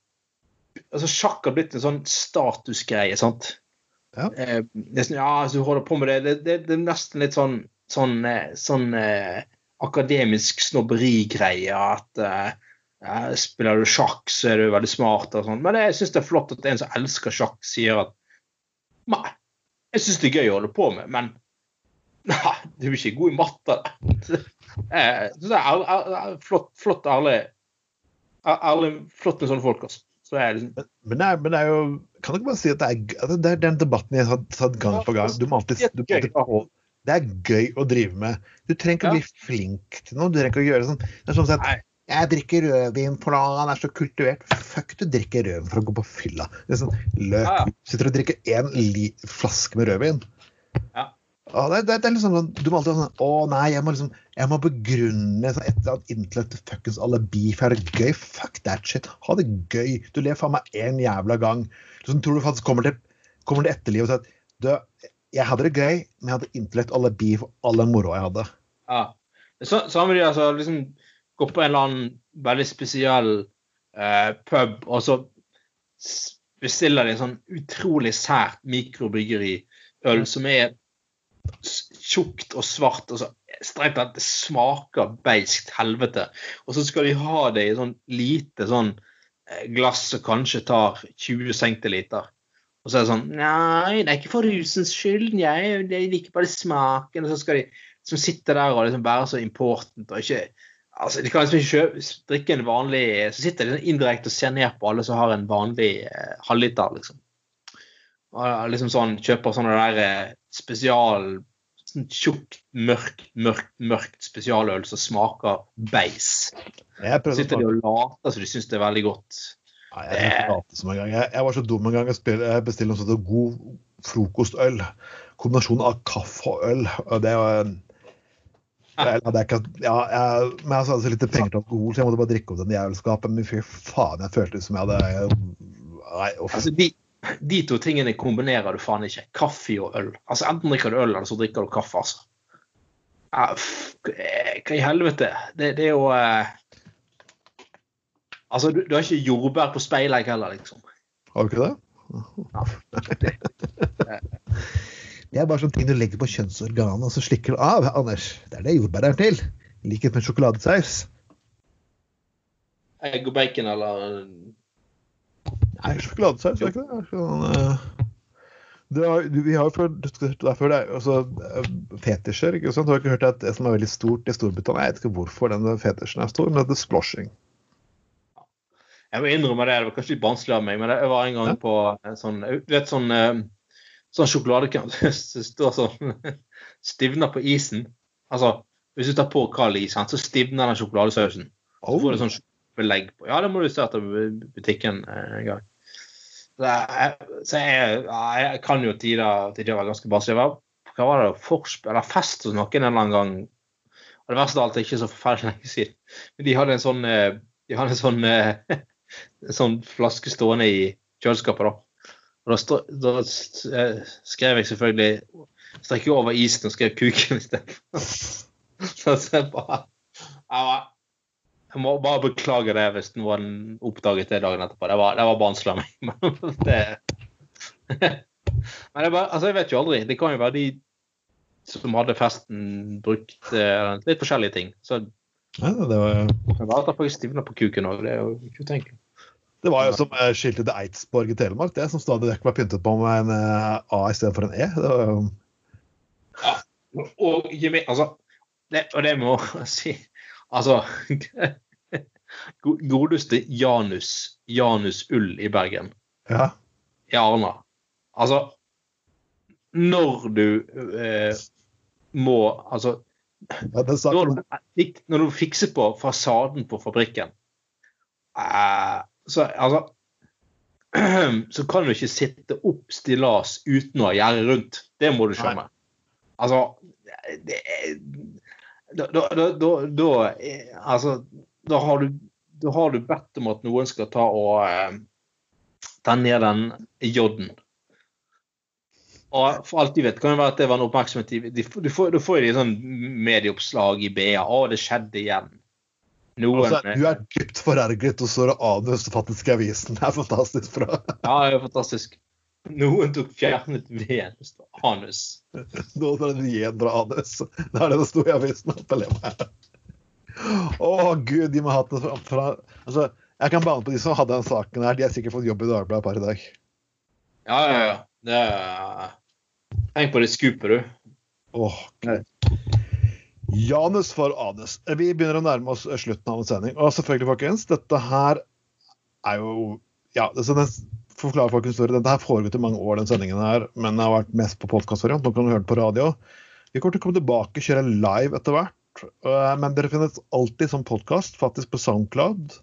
altså Sjakk har blitt en sånn statusgreie, sant? Ja. Eh, det sånn, ja, altså, du holder på med det. Det, det, det er nesten litt sånn sånn, eh, sånn eh, akademisk snobberigreie at eh, eh, spiller du sjakk, så er du veldig smart og sånn. Men jeg syns det er flott at en som elsker sjakk, sier at nei, jeg syns det er gøy å holde på med, men [LAUGHS] nei, du er ikke god i matte. [LAUGHS] Eh, så det er, flott, flott, ærlig, ærlig flotte sånne folk, altså. Så er liksom... men, men, det er, men, det er, jo Kan du ikke bare si at det er, at det er den debatten jeg har tatt gang på gang? Du må alltid, du må alltid det er gøy å drive med. Du trenger ikke å bli flink til noe. Du trenger ikke å gjøre sånn. Det er sånn at jeg drikker rødvin for han er så kultivert. Fuck, du drikker rødvin for å gå på fylla. Det er sånn, løp. Sitter og drikker én flaske med rødvin. Ja. Ah, det, det, det, er liksom sånn, Du må alltid sånn Å nei, jeg må liksom Jeg må begrunne sånn, et eller annet intellekt fuckings alibi for det er gøy. Fuck that shit. Ha det gøy. Du lever faen meg én jævla gang. Liksom, tror du faktisk kommer til, kommer til etterlivet og sier at du, jeg hadde det gøy, men jeg hadde intellekt alibi for all den moroa jeg hadde. Ja. Så, så har de altså liksom gått på en eller annen veldig spesiell eh, pub, og så bestiller de en sånn utrolig sært mikrobryggeriøl som er tjukt og svart. og så strengt tatt smaker beiskt helvete. Og så skal de ha det i sånn lite sånn eh, glass som kanskje tar 20 centiliter. Og så er det sånn Nei, det er ikke for rusens skyld. Jeg, jeg liker bare smaken. Og så skal de som sitter der og liksom være så important og ikke altså De kan liksom ikke drikke en vanlig Så sitter de liksom indirekte og ser ned på alle som har en vanlig eh, halvliter, liksom. Og liksom sånn Kjøper sånne der eh, spesial sånn Tjukt, mørkt, mørkt, mørkt spesialøl som smaker beis. Så sitter de og later som de syns det er veldig godt. Nei, jeg, jeg, jeg, jeg, var så dum en gang jeg bestilte noe sånt god frokostøl. Kombinasjon av kaffe og øl. og det var jeg hadde ikke, ja, jeg, men jeg hadde så lite penger til alkohol, så jeg måtte bare drikke opp den jævelskapen. Men fy faen, jeg følte som jeg hadde Nei, altså, de, de, to tingene kombinerer du faen ikke. Kaffe og øl. Altså Enten drikker du øl, eller så drikker du kaffe. altså. Ja, hva i helvete? Det, det er jo eh, Altså, du, du har ikke jordbær på speilegg heller, liksom. Har du ikke det? Ja. det er bare sånne ting du legger på kjønnsorganet, og så slikker du av. Anders, det er det jordbær er til. I likhet med sjokoladesaus. Egg og bacon, eller Nei, sjokoladesaus, er ikke det? Sånn, uh, det har, vi har jo diskutert det er også fetisjer. ikke sant? Du har ikke hørt at det som er veldig stort i Storbritannia Jeg vet ikke hvorfor den fetisjen er stor, men det er sploshing. Jeg må innrømme det, det var kanskje litt barnslig av meg, men jeg var en gang på en sånn Du vet sånn, eh, sånn sjokoladekant [LAUGHS] som står sånn [LAUGHS] Stivner på isen. Altså, hvis du tar på kald is, så stivner den sjokoladesausen. Så får du sånn belegg på. Ja, det må du se etter butikken eh, en gang. Så jeg, så jeg, jeg kan jo tider, til det var ganske barnslig. Hva var det? Forspill eller fest hos noen en eller annen gang. Og det verste av alt er ikke så forferdelig lenge siden. Men de hadde en sånn, eh, de hadde en sånn [LAUGHS] sånn flaske stående i kjøleskapet. da. Og da, stå, da eh, skrev jeg selvfølgelig Strekk over isen og skrev 'kuken' istedenfor. [LAUGHS] så jeg bare jeg, må bare beklage det hvis noen oppdaget det dagen etterpå. Det var, det var barnslig av meg. [LAUGHS] Men det, [LAUGHS] men det bare, altså jeg vet jo aldri. Det kan jo være de som hadde festen, brukt uh, litt forskjellige ting. Så ja, det var Det var at jeg faktisk stivna på kuken òg. Det er jo ikke utenkelig. Det var jo som uh, skiltet til Eidsborg i Telemark, det som stadig vekk var pyntet på med en uh, A istedenfor en E. Det var jo Ja, og, altså, det, og det må jeg si Altså [LAUGHS] Godeste Janus, Janus Ull i Bergen. Ja. I Arna. Altså Når du eh, må Altså ja, når, du, når, du, fikser på fasaden på fabrikken eh, så altså [CLEARS THROAT] Så kan du ikke sitte opp stillas uten å gjerde rundt. Det må du skjønne. Altså det, da, da, da, da, altså, da har du da har du bedt om at noen skal ta og eh, tenne ned den J-en. Og for alt de vet, kan det være at det var en oppmerksomhet de, de, Du får, du får jo sånn medieoppslag i BA. Å, det skjedde igjen. Noen, altså, du er dypt forerget, og så er det anus faktisk i avisen. Det er fantastisk bra. ja, det er fantastisk. Noen tok fjernet Venus Det anus. Noen en jen anus. Det er det det sto i avisen. Å gud, de må ha hatt det fra, fra altså, Jeg kan bane på de som hadde den saken her. De har sikkert fått jobb i Dagbladet par i dag. Ja, ja, ja. Det er... Tenk på det skupet, du. Åh, Gud. Janus for anus. Vi begynner å nærme oss slutten av en sending. Og selvfølgelig, folkens, dette her er jo Ja, det, er forklare folk en. Dette her foregått i mange år, den sendingen her, men det har vært mest på podkastvariant. Nå kan du høre det på radio. Vi kommer til å komme tilbake kjøre live etter hvert. Eh, Men dere finnes alltid som podkast, faktisk på Soundcloud.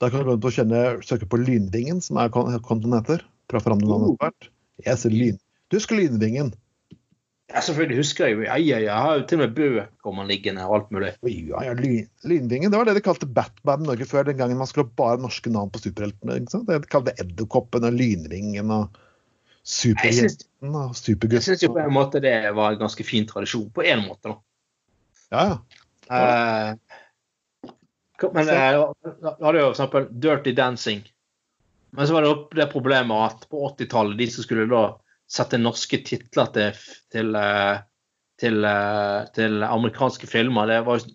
Der kan du gå inn på kjenne, søke på Lynvingen, som er kon- kontoen heter. Å forandre navnet etter hvert. Jeg ser lyn. Du husker Lynvingen? Ja, selvfølgelig husker jeg jo. Ja. Jeg har jo til og med bøker om han liggende og alt mulig. Ja, ja, Lynvingen, det var det de kalte Batman Norge før, den gangen man skulle ha bare norske navn på superheltene. ikke sant? De kalte Edderkoppen og Lynvingen og Superjenten og Jeg Supergutten. syns jo på en måte det var en ganske fin tradisjon. På en måte, da. Ja, ja. Eh, men eh, da hadde jo for eksempel Dirty Dancing. Men så var det det problemet at på 80-tallet, de som skulle da sette norske titler til, til, eh, til, eh, til amerikanske filmer, det var, jo-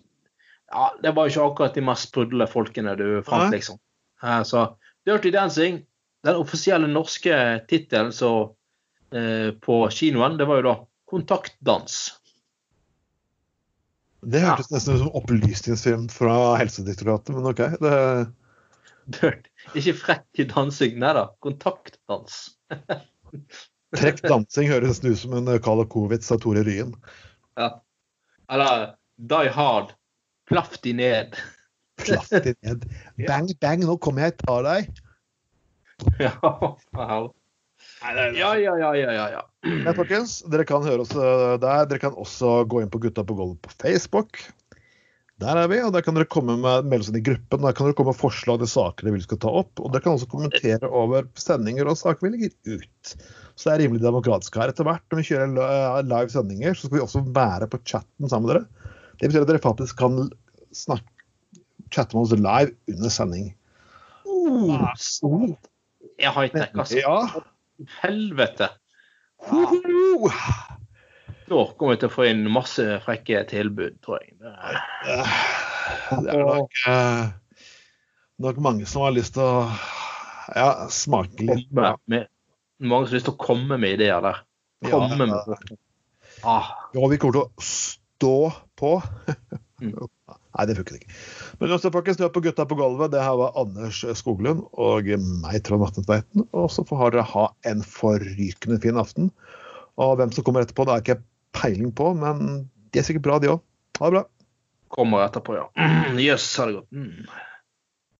ja, det var ikke akkurat de mest sprudlende folkene du fant, liksom. Eh, Så Dirty Dancing, den offisielle norske tittelen så, eh, på kinoen, det var jo da Kontaktdans. Det hørtes nesten ut som opplysningsfilm fra Helsedirektoratet, men OK. Det, Dirt. Ikke frekk dansing, nei da. Kontaktdans. [LAUGHS] trekk dansing høres ut som en eh, Karl Kovitz av Tore Ryen. Ja. Eller Die Hard. Plaff de ned. [LAUGHS] Plaff de ned. Bang, bang, nå kommer jeg, tar deg. [LAUGHS] ja. Ja, ja, ja, ja, ja, ja. Men folkens, dere kan høre oss eh, der. Dere kan også gå inn på Gutta på gulvet på Facebook. Der er vi, og der kan dere komme med melde inn i gruppen. Der kan dere komme med forslag til saker dere vil skal ta opp. Og dere kan også kommentere over sendinger og saker vi legger ut. Så det er rimelig demokratisk her. Etter hvert når vi kjører live sendinger, så skal vi også være på chatten sammen med dere. Det betyr at dere faktisk kan snakke, chatte med oss live under sending. Uh, så- Jeg har high-tech, altså. Ja. Helvete. Nå kommer vi til å få inn masse frekke tilbud, tror jeg. Det er- Det er nok, eh, nok mange som har lyst til å ja, smake litt. Med, med, mange som har lyst til å komme med ideer der. Komme Ja. med ah, Ja, vi kommer til å stå på. Mm. [LAUGHS] Nei, det funket ikke. Men også, folkens, du er på Gutta på gulvet. Det her var Anders Skoglund og meg, Trond Vatne Tveiten. Og så får dere ha en forrykende fin aften. Og hvem som kommer etterpå, det har jeg ikke peiling på, men de er sikkert bra, de òg. Ha det bra. kommer etterpå, ja. Jøss, [CLEARS THROAT] yes, ha det godt. Mm.